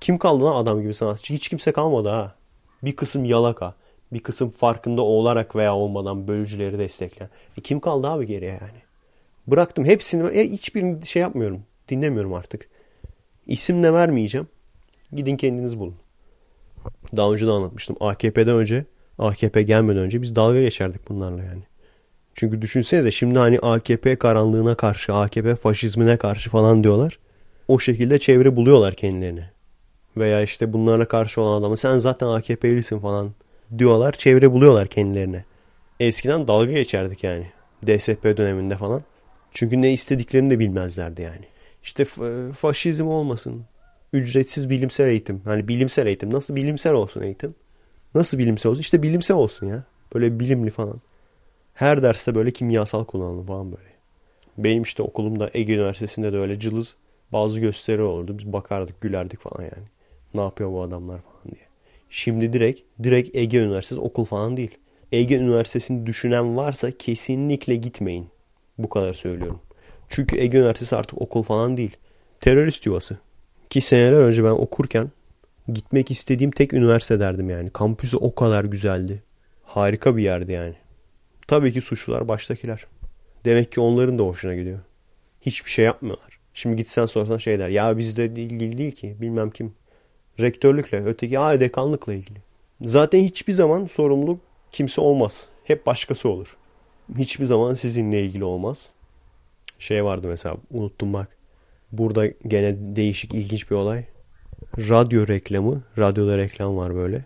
Kim kaldı lan adam gibi sanatçı? Hiç kimse kalmadı ha. Bir kısım yalaka. Bir kısım farkında olarak veya olmadan bölücüleri destekleyen. E kim kaldı abi geriye yani? Bıraktım hepsini. E, hiçbirini şey yapmıyorum. Dinlemiyorum artık. İsim de vermeyeceğim. Gidin kendiniz bulun. Daha önce de anlatmıştım. AKP'den önce AKP gelmeden önce biz dalga geçerdik bunlarla yani. Çünkü düşünsenize şimdi hani AKP karanlığına karşı, AKP faşizmine karşı falan diyorlar. O şekilde çevre buluyorlar kendilerine. Veya işte bunlarla karşı olan adamı sen zaten AKP'lisin falan diyorlar. Çevre buluyorlar kendilerine. Eskiden dalga geçerdik yani. DSP döneminde falan. Çünkü ne istediklerini de bilmezlerdi yani. İşte faşizm olmasın. Ücretsiz bilimsel eğitim. Hani bilimsel eğitim. Nasıl bilimsel olsun eğitim? Nasıl bilimsel olsun? İşte bilimsel olsun ya. Böyle bilimli falan. Her derste böyle kimyasal kullanalım falan böyle. Benim işte okulumda Ege Üniversitesi'nde de öyle cılız bazı gösteri olurdu. Biz bakardık gülerdik falan yani. Ne yapıyor bu adamlar falan diye. Şimdi direkt direkt Ege Üniversitesi okul falan değil. Ege Üniversitesi'ni düşünen varsa kesinlikle gitmeyin. Bu kadar söylüyorum. Çünkü Ege Üniversitesi artık okul falan değil. Terörist yuvası. Ki seneler önce ben okurken gitmek istediğim tek üniversite derdim yani. Kampüsü o kadar güzeldi. Harika bir yerdi yani. Tabii ki suçlular baştakiler. Demek ki onların da hoşuna gidiyor. Hiçbir şey yapmıyorlar. Şimdi gitsen sorsan şey der. Ya bizde ilgili değil ki. Bilmem kim. Rektörlükle. Öteki aa dekanlıkla ilgili. Zaten hiçbir zaman sorumluluk kimse olmaz. Hep başkası olur. Hiçbir zaman sizinle ilgili olmaz. Şey vardı mesela unuttum bak. Burada gene değişik ilginç bir olay radyo reklamı. Radyoda reklam var böyle.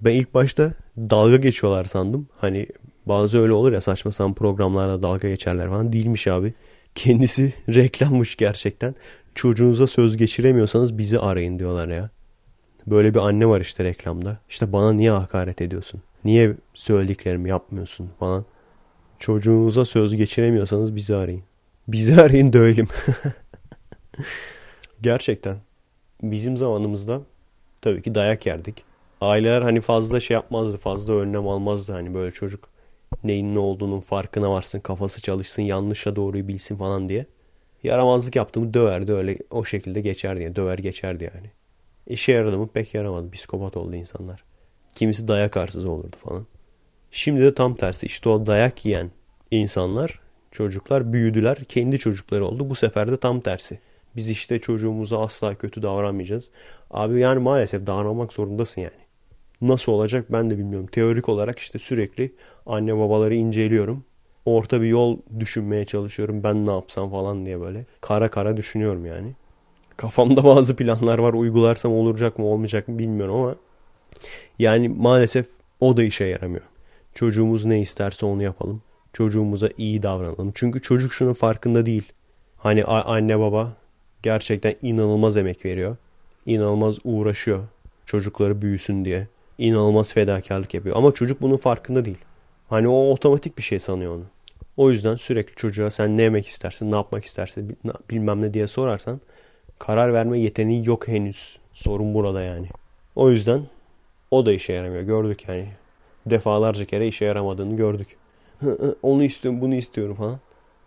Ben ilk başta dalga geçiyorlar sandım. Hani bazı öyle olur ya saçma sapan programlarda dalga geçerler falan. Değilmiş abi. Kendisi *laughs* reklammış gerçekten. Çocuğunuza söz geçiremiyorsanız bizi arayın diyorlar ya. Böyle bir anne var işte reklamda. İşte bana niye hakaret ediyorsun? Niye söylediklerimi yapmıyorsun falan. Çocuğunuza söz geçiremiyorsanız bizi arayın. Bizi arayın dövelim. *laughs* Gerçekten bizim zamanımızda tabii ki dayak yerdik. Aileler hani fazla şey yapmazdı, fazla önlem almazdı hani böyle çocuk neyin ne olduğunun farkına varsın, kafası çalışsın, yanlışla doğruyu bilsin falan diye. Yaramazlık yaptığımı döverdi öyle o şekilde geçerdi yani döver geçerdi yani. İşe yaradı mı pek yaramadı. Psikopat oldu insanlar. Kimisi dayak arsız olurdu falan. Şimdi de tam tersi işte o dayak yiyen insanlar çocuklar büyüdüler kendi çocukları oldu. Bu sefer de tam tersi. Biz işte çocuğumuza asla kötü davranmayacağız. Abi yani maalesef davranmak zorundasın yani. Nasıl olacak ben de bilmiyorum. Teorik olarak işte sürekli anne babaları inceliyorum. Orta bir yol düşünmeye çalışıyorum. Ben ne yapsam falan diye böyle. Kara kara düşünüyorum yani. Kafamda *laughs* bazı planlar var. Uygularsam olacak mı olmayacak mı bilmiyorum ama yani maalesef o da işe yaramıyor. Çocuğumuz ne isterse onu yapalım. Çocuğumuza iyi davranalım. Çünkü çocuk şunun farkında değil. Hani anne baba gerçekten inanılmaz emek veriyor. İnanılmaz uğraşıyor çocukları büyüsün diye. İnanılmaz fedakarlık yapıyor. Ama çocuk bunun farkında değil. Hani o otomatik bir şey sanıyor onu. O yüzden sürekli çocuğa sen ne yemek istersin, ne yapmak istersin bilmem ne diye sorarsan karar verme yeteneği yok henüz. Sorun burada yani. O yüzden o da işe yaramıyor. Gördük yani. Defalarca kere işe yaramadığını gördük. Onu istiyorum, bunu istiyorum falan.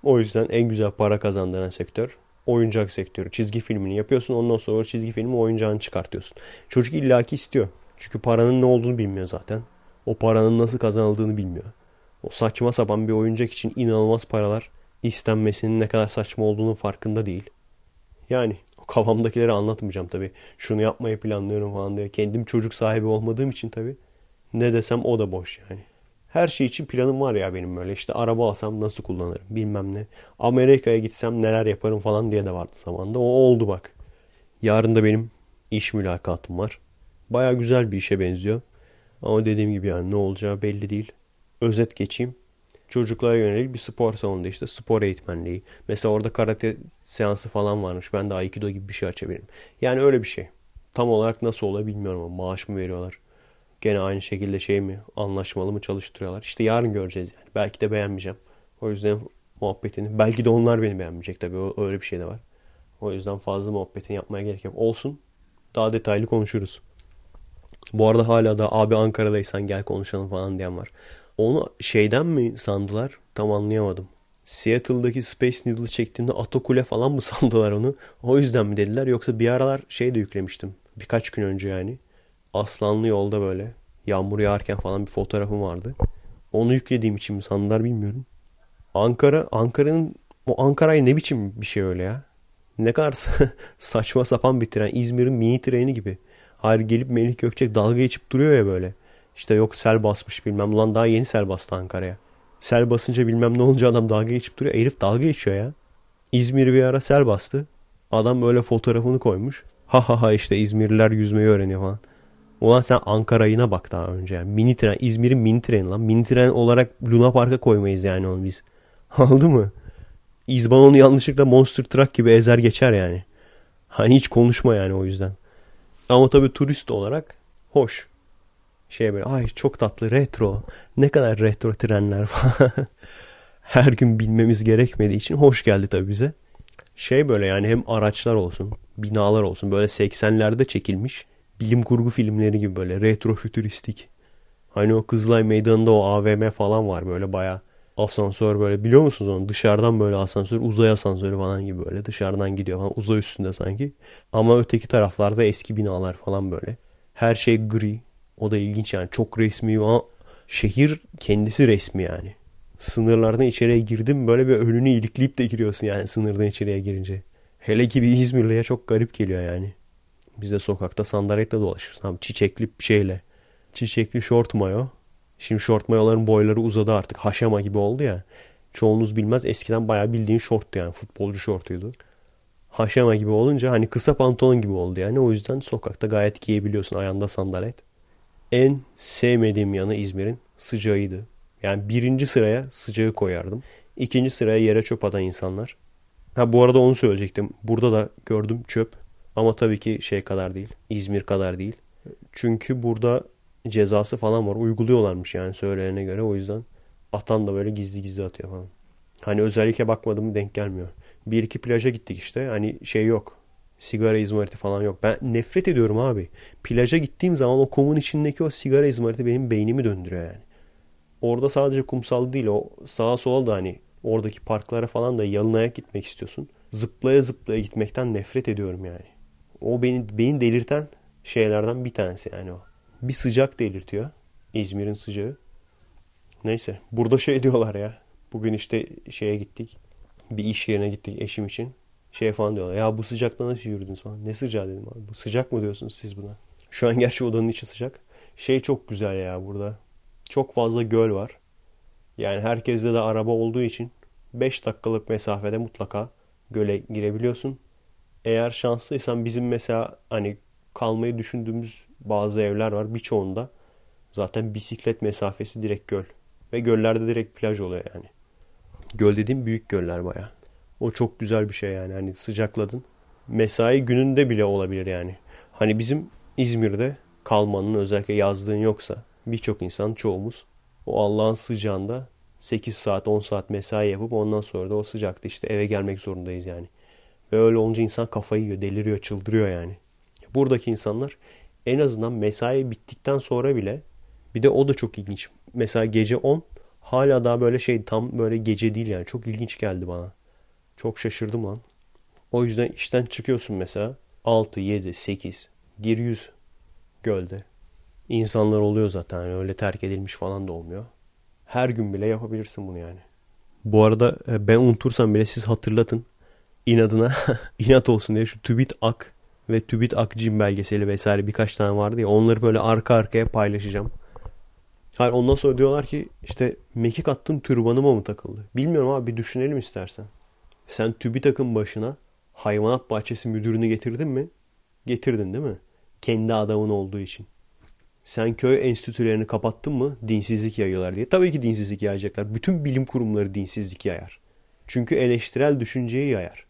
O yüzden en güzel para kazandıran sektör oyuncak sektörü. Çizgi filmini yapıyorsun ondan sonra çizgi filmi oyuncağını çıkartıyorsun. Çocuk illaki istiyor. Çünkü paranın ne olduğunu bilmiyor zaten. O paranın nasıl kazanıldığını bilmiyor. O saçma sapan bir oyuncak için inanılmaz paralar istenmesinin ne kadar saçma olduğunun farkında değil. Yani kafamdakileri anlatmayacağım tabii. Şunu yapmayı planlıyorum falan diye. Kendim çocuk sahibi olmadığım için tabii. Ne desem o da boş yani. Her şey için planım var ya benim böyle. İşte araba alsam nasıl kullanırım bilmem ne. Amerika'ya gitsem neler yaparım falan diye de vardı zamanda. O oldu bak. Yarın da benim iş mülakatım var. Baya güzel bir işe benziyor. Ama dediğim gibi yani ne olacağı belli değil. Özet geçeyim. Çocuklara yönelik bir spor salonunda işte spor eğitmenliği. Mesela orada karate seansı falan varmış. Ben de Aikido gibi bir şey açabilirim. Yani öyle bir şey. Tam olarak nasıl oluyor bilmiyorum ama maaş mı veriyorlar? Gene aynı şekilde şey mi anlaşmalı mı çalıştırıyorlar? İşte yarın göreceğiz yani. Belki de beğenmeyeceğim. O yüzden muhabbetini. Belki de onlar beni beğenmeyecek tabii. Öyle bir şey de var. O yüzden fazla muhabbetini yapmaya gerek yok. Olsun. Daha detaylı konuşuruz. Bu arada hala da abi Ankara'daysan gel konuşalım falan diyen var. Onu şeyden mi sandılar? Tam anlayamadım. Seattle'daki Space Needle çektiğimde Atokule falan mı *laughs* sandılar onu? O yüzden mi dediler? Yoksa bir aralar şey de yüklemiştim. Birkaç gün önce yani. Aslanlı yolda böyle. Yağmur yağarken falan bir fotoğrafım vardı. Onu yüklediğim için mi sandılar bilmiyorum. Ankara, Ankara'nın o Ankara'yı ne biçim bir şey öyle ya? Ne kadar *laughs* saçma sapan bir tren. İzmir'in mini treni gibi. Hayır gelip Melih Gökçek dalga geçip duruyor ya böyle. İşte yok sel basmış bilmem. Ulan daha yeni sel bastı Ankara'ya. Sel basınca bilmem ne olunca adam dalga geçip duruyor. Herif dalga geçiyor ya. İzmir bir ara sel bastı. Adam böyle fotoğrafını koymuş. Ha ha ha işte İzmirliler yüzmeyi öğreniyor falan. Ulan sen Ankara'yına bak daha önce. Yani. Mini tren. İzmir'in mini treni lan. Mini tren olarak Luna Park'a koymayız yani onu biz. *laughs* Aldı mı? İzban onu yanlışlıkla Monster Truck gibi ezer geçer yani. Hani hiç konuşma yani o yüzden. Ama tabii turist olarak hoş. Şey böyle ay çok tatlı retro. Ne kadar retro trenler *laughs* falan. Her gün bilmemiz gerekmediği için hoş geldi tabii bize. Şey böyle yani hem araçlar olsun, binalar olsun böyle 80'lerde çekilmiş bilim kurgu filmleri gibi böyle retro fütüristik. Hani o Kızılay Meydanı'nda o AVM falan var böyle baya asansör böyle biliyor musunuz onu? Dışarıdan böyle asansör uzay asansörü falan gibi böyle dışarıdan gidiyor falan uzay üstünde sanki. Ama öteki taraflarda eski binalar falan böyle. Her şey gri. O da ilginç yani çok resmi ama şehir kendisi resmi yani. Sınırlardan içeriye girdim böyle bir önünü ilikleyip de giriyorsun yani sınırdan içeriye girince. Hele ki bir İzmirli'ye çok garip geliyor yani. Biz de sokakta sandaletle dolaşırız. Abi çiçekli bir şeyle. Çiçekli şort mayo. Şimdi şort mayoların boyları uzadı artık. Haşama gibi oldu ya. Çoğunuz bilmez eskiden bayağı bildiğin şorttu yani. Futbolcu şortuydu. Haşama gibi olunca hani kısa pantolon gibi oldu yani. O yüzden sokakta gayet giyebiliyorsun ayağında sandalet. En sevmediğim yanı İzmir'in sıcağıydı. Yani birinci sıraya sıcağı koyardım. İkinci sıraya yere çöp atan insanlar. Ha bu arada onu söyleyecektim. Burada da gördüm çöp. Ama tabii ki şey kadar değil. İzmir kadar değil. Çünkü burada cezası falan var. Uyguluyorlarmış yani söyleyene göre. O yüzden atan da böyle gizli gizli atıyor falan. Hani özellikle bakmadım denk gelmiyor. Bir iki plaja gittik işte. Hani şey yok. Sigara izmariti falan yok. Ben nefret ediyorum abi. Plaja gittiğim zaman o kumun içindeki o sigara izmariti benim beynimi döndürüyor yani. Orada sadece kumsal değil. O sağa sola da hani oradaki parklara falan da yalın ayak gitmek istiyorsun. Zıplaya zıplaya gitmekten nefret ediyorum yani. O beni, beni delirten şeylerden bir tanesi yani o. Bir sıcak delirtiyor. İzmir'in sıcağı. Neyse. Burada şey *laughs* diyorlar ya. Bugün işte şeye gittik. Bir iş yerine gittik eşim için. Şey falan diyorlar. Ya bu sıcakta nasıl yürüdünüz falan. Ne sıcağı dedim abi. Bu sıcak mı diyorsunuz siz buna? Şu an gerçi odanın içi sıcak. Şey çok güzel ya burada. Çok fazla göl var. Yani herkeste de araba olduğu için 5 dakikalık mesafede mutlaka göle girebiliyorsun. Eğer şanslıysan bizim mesela hani kalmayı düşündüğümüz bazı evler var. Birçoğunda zaten bisiklet mesafesi direkt göl. Ve göllerde direkt plaj oluyor yani. Göl dediğim büyük göller baya. O çok güzel bir şey yani. Hani sıcakladın. Mesai gününde bile olabilir yani. Hani bizim İzmir'de kalmanın özellikle yazdığın yoksa birçok insan çoğumuz O Allah'ın sıcağında 8 saat 10 saat mesai yapıp ondan sonra da o sıcakta işte eve gelmek zorundayız yani. Ve öyle olunca insan kafayı yiyor, deliriyor, çıldırıyor yani. Buradaki insanlar en azından mesai bittikten sonra bile bir de o da çok ilginç. Mesela gece 10 hala daha böyle şey tam böyle gece değil yani. Çok ilginç geldi bana. Çok şaşırdım lan. O yüzden işten çıkıyorsun mesela 6, 7, 8 gir 100 gölde. İnsanlar oluyor zaten öyle terk edilmiş falan da olmuyor. Her gün bile yapabilirsin bunu yani. Bu arada e, ben unutursam bile siz hatırlatın. İnadına *laughs* inat olsun diye şu TÜBİT AK ve TÜBİT Akcim belgeseli vesaire birkaç tane vardı ya onları böyle arka arkaya paylaşacağım. Hayır ondan sonra diyorlar ki işte mekik attın türbanıma mı takıldı? Bilmiyorum abi bir düşünelim istersen. Sen TÜBİTAK'ın başına hayvanat bahçesi müdürünü getirdin mi? Getirdin değil mi? Kendi adamın olduğu için. Sen köy enstitülerini kapattın mı dinsizlik yayıyorlar diye. Tabii ki dinsizlik yayacaklar. Bütün bilim kurumları dinsizlik yayar. Çünkü eleştirel düşünceyi yayar.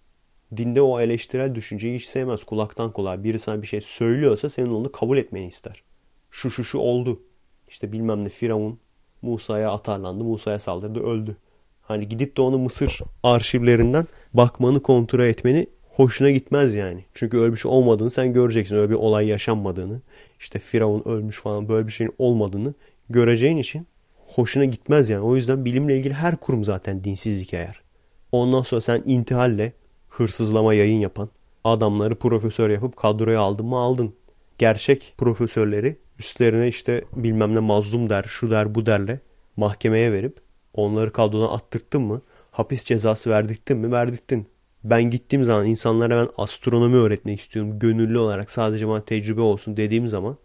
Dinde o eleştirel düşünceyi hiç sevmez. Kulaktan kulağa biri sana bir şey söylüyorsa senin onu kabul etmeni ister. Şu şu şu oldu. İşte bilmem ne Firavun Musa'ya atarlandı. Musa'ya saldırdı öldü. Hani gidip de onu Mısır arşivlerinden bakmanı kontrol etmeni hoşuna gitmez yani. Çünkü öyle bir şey olmadığını sen göreceksin. Öyle bir olay yaşanmadığını. işte Firavun ölmüş falan böyle bir şeyin olmadığını göreceğin için hoşuna gitmez yani. O yüzden bilimle ilgili her kurum zaten dinsizlik eğer. Ondan sonra sen intihalle hırsızlama yayın yapan adamları profesör yapıp kadroya aldın mı aldın. Gerçek profesörleri üstlerine işte bilmem ne mazlum der, şu der, bu derle mahkemeye verip onları kadrodan attırttın mı? Hapis cezası verdiktin mi? Verdiktin. Ben gittiğim zaman insanlara ben astronomi öğretmek istiyorum. Gönüllü olarak sadece bana tecrübe olsun dediğim zaman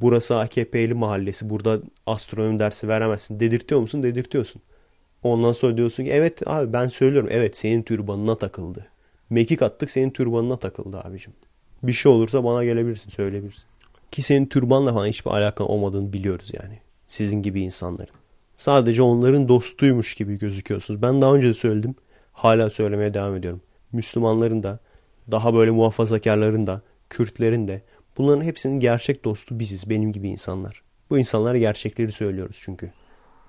burası AKP'li mahallesi. Burada astronomi dersi veremezsin. Dedirtiyor musun? Dedirtiyorsun. Ondan sonra diyorsun ki evet abi ben söylüyorum. Evet senin türbanına takıldı. Mekik attık senin türbanına takıldı abicim. Bir şey olursa bana gelebilirsin söyleyebilirsin. Ki senin türbanla falan hiçbir alakan olmadığını biliyoruz yani. Sizin gibi insanların. Sadece onların dostuymuş gibi gözüküyorsunuz. Ben daha önce de söyledim. Hala söylemeye devam ediyorum. Müslümanların da, daha böyle muhafazakarların da, Kürtlerin de bunların hepsinin gerçek dostu biziz. Benim gibi insanlar. Bu insanlara gerçekleri söylüyoruz çünkü.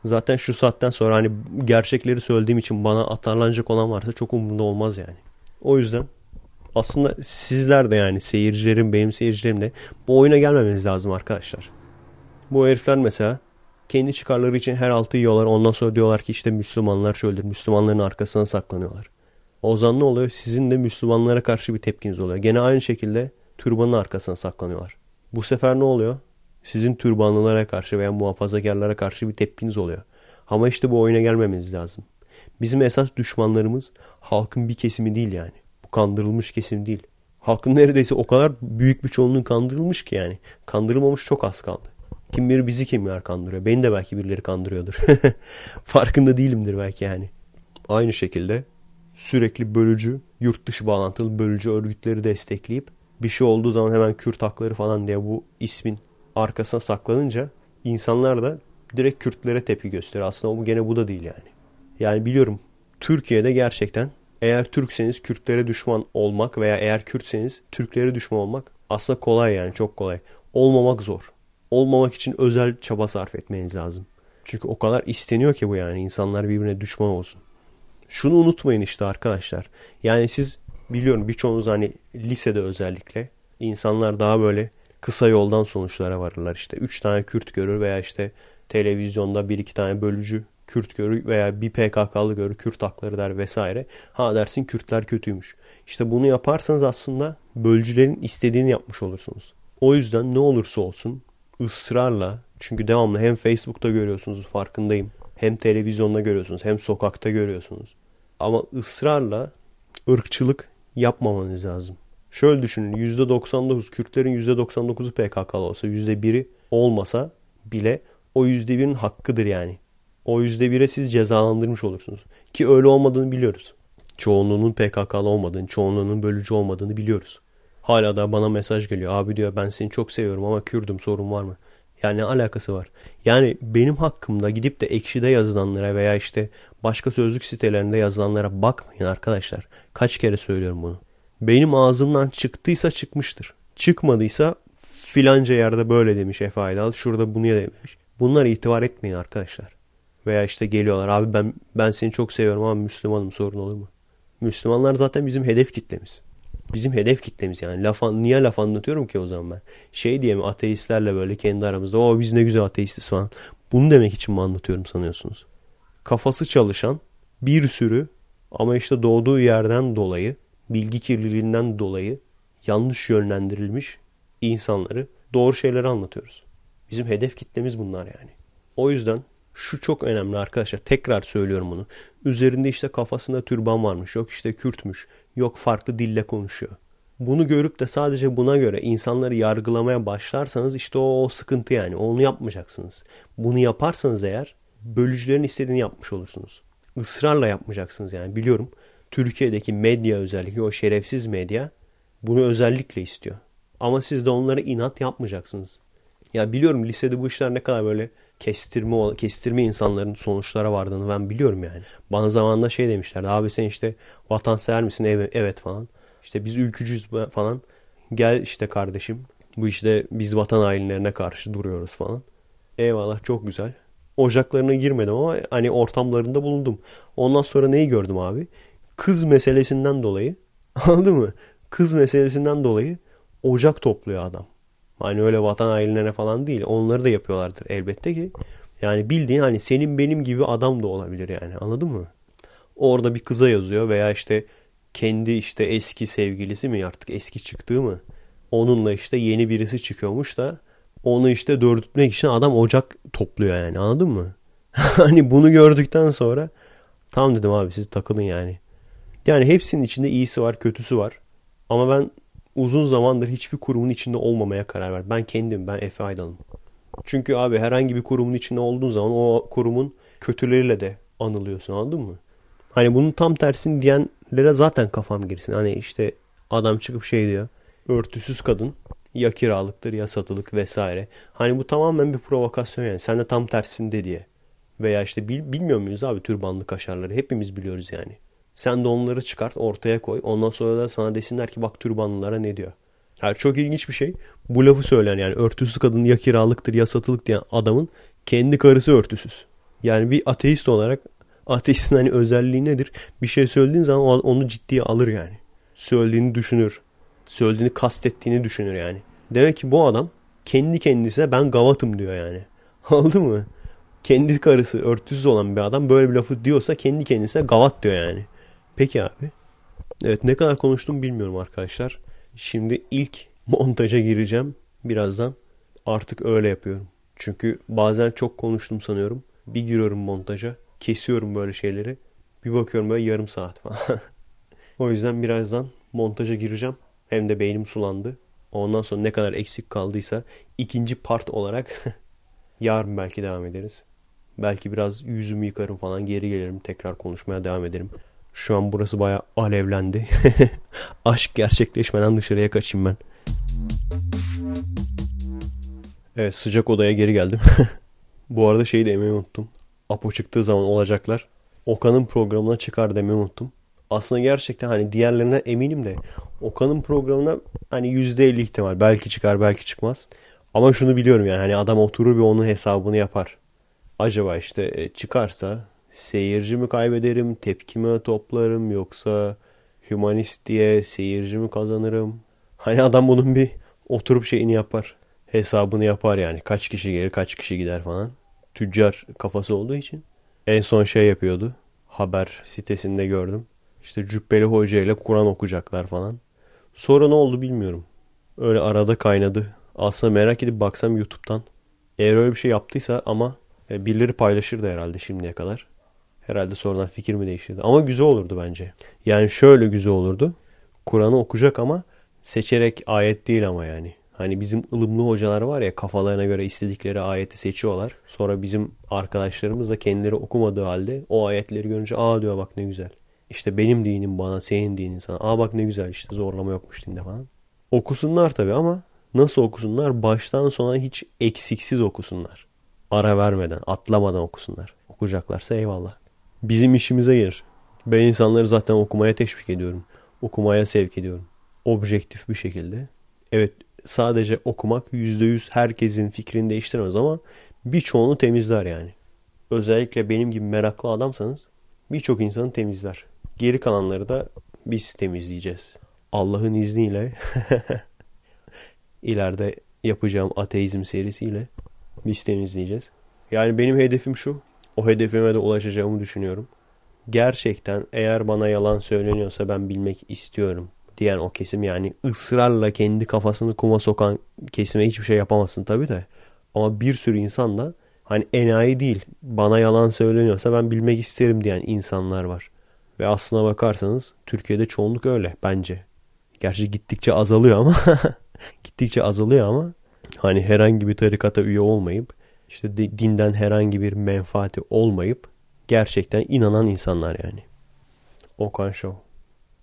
Zaten şu saatten sonra hani gerçekleri söylediğim için bana atarlanacak olan varsa çok umurumda olmaz yani. O yüzden aslında sizler de yani seyircilerim, benim seyircilerim de bu oyuna gelmemeniz lazım arkadaşlar. Bu herifler mesela kendi çıkarları için her altı yiyorlar. Ondan sonra diyorlar ki işte Müslümanlar şöyledir. Müslümanların arkasına saklanıyorlar. O zaman ne oluyor? Sizin de Müslümanlara karşı bir tepkiniz oluyor. Gene aynı şekilde türbanın arkasına saklanıyorlar. Bu sefer ne oluyor? Sizin türbanlılara karşı veya muhafazakarlara karşı bir tepkiniz oluyor. Ama işte bu oyuna gelmemeniz lazım. Bizim esas düşmanlarımız halkın bir kesimi değil yani. Bu kandırılmış kesim değil. Halkın neredeyse o kadar büyük bir çoğunluğu kandırılmış ki yani. Kandırılmamış çok az kaldı. Kim bilir bizi kimler kandırıyor. Beni de belki birileri kandırıyordur. *laughs* Farkında değilimdir belki yani. Aynı şekilde sürekli bölücü, yurt dışı bağlantılı bölücü örgütleri destekleyip bir şey olduğu zaman hemen Kürt hakları falan diye bu ismin arkasına saklanınca insanlar da direkt Kürtlere tepki gösteriyor. Aslında bu gene bu da değil yani. Yani biliyorum Türkiye'de gerçekten eğer Türkseniz Kürtlere düşman olmak veya eğer Kürtseniz Türklere düşman olmak aslında kolay yani çok kolay. Olmamak zor. Olmamak için özel çaba sarf etmeniz lazım. Çünkü o kadar isteniyor ki bu yani insanlar birbirine düşman olsun. Şunu unutmayın işte arkadaşlar. Yani siz biliyorum birçoğunuz hani lisede özellikle insanlar daha böyle kısa yoldan sonuçlara varırlar. İşte 3 tane Kürt görür veya işte televizyonda bir iki tane bölücü Kürt görür veya bir PKK'lı görür Kürt hakları der vesaire. Ha dersin Kürtler kötüymüş. İşte bunu yaparsanız aslında bölücülerin istediğini yapmış olursunuz. O yüzden ne olursa olsun ısrarla çünkü devamlı hem Facebook'ta görüyorsunuz farkındayım. Hem televizyonda görüyorsunuz hem sokakta görüyorsunuz. Ama ısrarla ırkçılık yapmamanız lazım. Şöyle düşünün %99 Kürtlerin %99'u PKK'lı olsa %1'i olmasa bile o %1'in hakkıdır yani. O %1'e siz cezalandırmış olursunuz. Ki öyle olmadığını biliyoruz. Çoğunluğunun PKK'lı olmadığını, çoğunluğunun bölücü olmadığını biliyoruz. Hala da bana mesaj geliyor. Abi diyor ben seni çok seviyorum ama Kürdüm sorun var mı? Yani ne alakası var? Yani benim hakkımda gidip de ekşide yazılanlara veya işte başka sözlük sitelerinde yazılanlara bakmayın arkadaşlar. Kaç kere söylüyorum bunu. Benim ağzımdan çıktıysa çıkmıştır. Çıkmadıysa filanca yerde böyle demiş Efe Aydal. Şurada bunu demiş. Bunlara itibar etmeyin arkadaşlar. Veya işte geliyorlar abi ben ben seni çok seviyorum ama Müslümanım sorun olur mu? Müslümanlar zaten bizim hedef kitlemiz. Bizim hedef kitlemiz yani. Laf, niye laf anlatıyorum ki o zaman ben? Şey diye mi ateistlerle böyle kendi aramızda o biz ne güzel ateistiz falan. Bunu demek için mi anlatıyorum sanıyorsunuz? Kafası çalışan bir sürü ama işte doğduğu yerden dolayı bilgi kirliliğinden dolayı yanlış yönlendirilmiş insanları doğru şeyleri anlatıyoruz. Bizim hedef kitlemiz bunlar yani. O yüzden şu çok önemli arkadaşlar. Tekrar söylüyorum bunu. Üzerinde işte kafasında türban varmış. Yok işte Kürtmüş. Yok farklı dille konuşuyor. Bunu görüp de sadece buna göre insanları yargılamaya başlarsanız işte o, o sıkıntı yani. Onu yapmayacaksınız. Bunu yaparsanız eğer bölücülerin istediğini yapmış olursunuz. Israrla yapmayacaksınız yani. Biliyorum Türkiye'deki medya özellikle o şerefsiz medya bunu özellikle istiyor. Ama siz de onlara inat yapmayacaksınız. Ya biliyorum lisede bu işler ne kadar böyle kestirme kestirme insanların sonuçlara vardığını ben biliyorum yani. Bana zamanında şey demişlerdi. Abi sen işte vatansever misin? Evet, evet falan. İşte biz ülkücüyüz falan. Gel işte kardeşim. Bu işte biz vatan hainlerine karşı duruyoruz falan. Eyvallah çok güzel. Ocaklarına girmedim ama hani ortamlarında bulundum. Ondan sonra neyi gördüm abi? Kız meselesinden dolayı *laughs* anladın mı? Kız meselesinden dolayı ocak topluyor adam. Hani öyle vatan hainlerine falan değil. Onları da yapıyorlardır elbette ki. Yani bildiğin hani senin benim gibi adam da olabilir yani anladın mı? Orada bir kıza yazıyor veya işte kendi işte eski sevgilisi mi artık eski çıktığı mı? Onunla işte yeni birisi çıkıyormuş da onu işte dördütmek için adam ocak topluyor yani anladın mı? *laughs* hani bunu gördükten sonra tam dedim abi siz takılın yani. Yani hepsinin içinde iyisi var kötüsü var. Ama ben uzun zamandır hiçbir kurumun içinde olmamaya karar verdim. Ben kendim, ben Efe Aydal'ım. Çünkü abi herhangi bir kurumun içinde olduğun zaman o kurumun kötüleriyle de anılıyorsun anladın mı? Hani bunun tam tersini diyenlere zaten kafam girsin. Hani işte adam çıkıp şey diyor. Örtüsüz kadın ya kiralıktır ya satılık vesaire. Hani bu tamamen bir provokasyon yani. Sen de tam tersinde diye. Veya işte bil, bilmiyor muyuz abi türbanlı kaşarları? Hepimiz biliyoruz yani. Sen de onları çıkart ortaya koy. Ondan sonra da sana desinler ki bak türbanlılara ne diyor. Yani çok ilginç bir şey. Bu lafı söyleyen yani örtüsüz kadın ya kiralıktır ya satılık diyen adamın kendi karısı örtüsüz. Yani bir ateist olarak ateistin hani özelliği nedir? Bir şey söylediğin zaman onu ciddiye alır yani. Söylediğini düşünür. Söylediğini kastettiğini düşünür yani. Demek ki bu adam kendi kendisine ben gavatım diyor yani. *laughs* Aldı mı? Kendi karısı örtüsüz olan bir adam böyle bir lafı diyorsa kendi kendisine gavat diyor yani. Peki abi. Evet ne kadar konuştum bilmiyorum arkadaşlar. Şimdi ilk montaja gireceğim birazdan. Artık öyle yapıyorum. Çünkü bazen çok konuştum sanıyorum. Bir giriyorum montaja. Kesiyorum böyle şeyleri. Bir bakıyorum böyle yarım saat falan. *laughs* o yüzden birazdan montaja gireceğim. Hem de beynim sulandı. Ondan sonra ne kadar eksik kaldıysa ikinci part olarak *laughs* yarın belki devam ederiz. Belki biraz yüzümü yıkarım falan geri gelirim tekrar konuşmaya devam ederim. Şu an burası baya alevlendi. *laughs* Aşk gerçekleşmeden dışarıya kaçayım ben. Evet sıcak odaya geri geldim. *laughs* Bu arada şeyi de demeyi unuttum. Apo çıktığı zaman olacaklar. Okan'ın programına çıkar demeyi unuttum. Aslında gerçekten hani diğerlerine eminim de Okan'ın programına hani %50 ihtimal belki çıkar belki çıkmaz. Ama şunu biliyorum yani hani adam oturur bir onun hesabını yapar. Acaba işte e, çıkarsa seyirci mi kaybederim, tepki mi toplarım yoksa humanist diye seyirci mi kazanırım? Hani adam bunun bir oturup şeyini yapar. Hesabını yapar yani. Kaç kişi gelir, kaç kişi gider falan. Tüccar kafası olduğu için. En son şey yapıyordu. Haber sitesinde gördüm. İşte Cübbeli Hoca ile Kur'an okuyacaklar falan. Sonra ne oldu bilmiyorum. Öyle arada kaynadı. Aslında merak edip baksam YouTube'dan. Eğer öyle bir şey yaptıysa ama e, birileri paylaşırdı herhalde şimdiye kadar. Herhalde sonradan fikir mi değiştirdi. Ama güzel olurdu bence. Yani şöyle güzel olurdu. Kur'an'ı okuyacak ama seçerek ayet değil ama yani. Hani bizim ılımlı hocalar var ya kafalarına göre istedikleri ayeti seçiyorlar. Sonra bizim arkadaşlarımız da kendileri okumadığı halde o ayetleri görünce aa diyor bak ne güzel. İşte benim dinim bana senin dinin sana. Aa bak ne güzel işte zorlama yokmuş dinde falan. Okusunlar tabii ama nasıl okusunlar? Baştan sona hiç eksiksiz okusunlar. Ara vermeden, atlamadan okusunlar. Okuyacaklarsa eyvallah bizim işimize gelir. Ben insanları zaten okumaya teşvik ediyorum. Okumaya sevk ediyorum. Objektif bir şekilde. Evet sadece okumak %100 herkesin fikrini değiştirmez ama birçoğunu temizler yani. özellikle benim gibi meraklı adamsanız birçok insanı temizler. Geri kalanları da biz temizleyeceğiz. Allah'ın izniyle *laughs* ileride yapacağım ateizm serisiyle biz temizleyeceğiz. Yani benim hedefim şu. O hedefime de ulaşacağımı düşünüyorum. Gerçekten eğer bana yalan söyleniyorsa ben bilmek istiyorum diyen o kesim yani ısrarla kendi kafasını kuma sokan kesime hiçbir şey yapamazsın tabii de. Ama bir sürü insan da hani enayi değil bana yalan söyleniyorsa ben bilmek isterim diyen insanlar var. Ve aslına bakarsanız Türkiye'de çoğunluk öyle bence. Gerçi gittikçe azalıyor ama *laughs* gittikçe azalıyor ama hani herhangi bir tarikata üye olmayıp işte dinden herhangi bir menfaati olmayıp gerçekten inanan insanlar yani. Okan Show.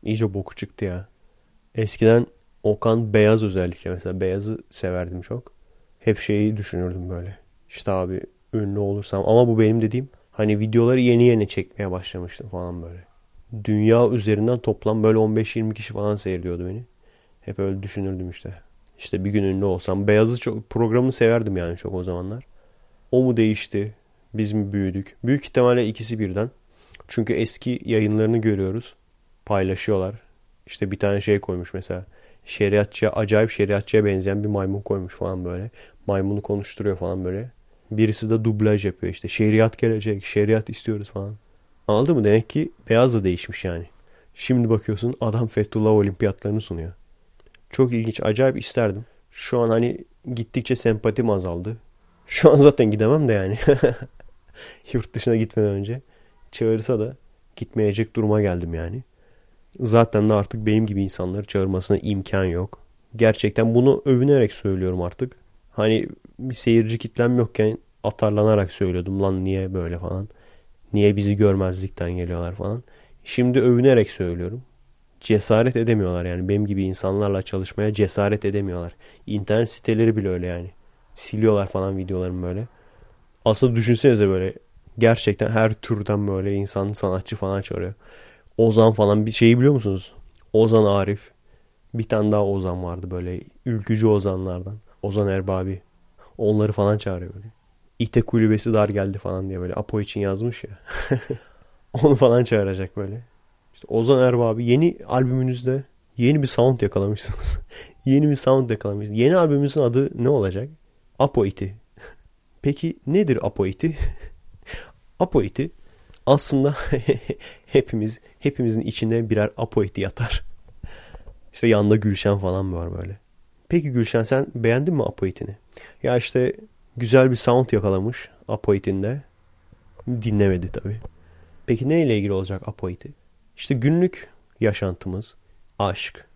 İyice boku çıktı ya. Eskiden Okan beyaz özellikle mesela beyazı severdim çok. Hep şeyi düşünürdüm böyle. İşte abi ünlü olursam ama bu benim dediğim hani videoları yeni yeni çekmeye başlamıştım falan böyle. Dünya üzerinden toplam böyle 15-20 kişi falan seyrediyordu beni. Hep öyle düşünürdüm işte. İşte bir gün ünlü olsam. Beyazı çok programını severdim yani çok o zamanlar. O mu değişti? Biz mi büyüdük? Büyük ihtimalle ikisi birden. Çünkü eski yayınlarını görüyoruz. Paylaşıyorlar. İşte bir tane şey koymuş mesela. Şeriatçıya, acayip şeriatçıya benzeyen bir maymun koymuş falan böyle. Maymunu konuşturuyor falan böyle. Birisi de dublaj yapıyor işte. Şeriat gelecek, şeriat istiyoruz falan. Anladın mı? Demek ki beyaz da değişmiş yani. Şimdi bakıyorsun adam Fethullah olimpiyatlarını sunuyor. Çok ilginç. Acayip isterdim. Şu an hani gittikçe sempatim azaldı. Şu an zaten gidemem de yani. *laughs* Yurt dışına gitmeden önce. Çağırsa da gitmeyecek duruma geldim yani. Zaten de artık benim gibi insanları çağırmasına imkan yok. Gerçekten bunu övünerek söylüyorum artık. Hani bir seyirci kitlem yokken atarlanarak söylüyordum. Lan niye böyle falan. Niye bizi görmezlikten geliyorlar falan. Şimdi övünerek söylüyorum. Cesaret edemiyorlar yani. Benim gibi insanlarla çalışmaya cesaret edemiyorlar. İnternet siteleri bile öyle yani. Siliyorlar falan videolarımı böyle. Aslında düşünsenize böyle gerçekten her türden böyle insan sanatçı falan çağırıyor. Ozan falan bir şeyi biliyor musunuz? Ozan Arif. Bir tane daha Ozan vardı böyle ülkücü Ozanlardan. Ozan Erbabi. Onları falan çağırıyor böyle. İte kulübesi dar geldi falan diye böyle Apo için yazmış ya. *laughs* Onu falan çağıracak böyle. İşte Ozan Erbabi yeni albümünüzde yeni bir sound yakalamışsınız. *laughs* yeni bir sound yakalamışsınız. Yeni albümünüzün adı ne olacak? Apo iti. Peki nedir Apo iti? *laughs* Apo iti aslında *laughs* hepimiz hepimizin içinde birer Apo iti yatar. İşte yanında Gülşen falan var böyle. Peki Gülşen sen beğendin mi Apo itini? Ya işte güzel bir sound yakalamış Apo itinde. Dinlemedi tabii. Peki ne ile ilgili olacak Apo iti? İşte günlük yaşantımız, aşk,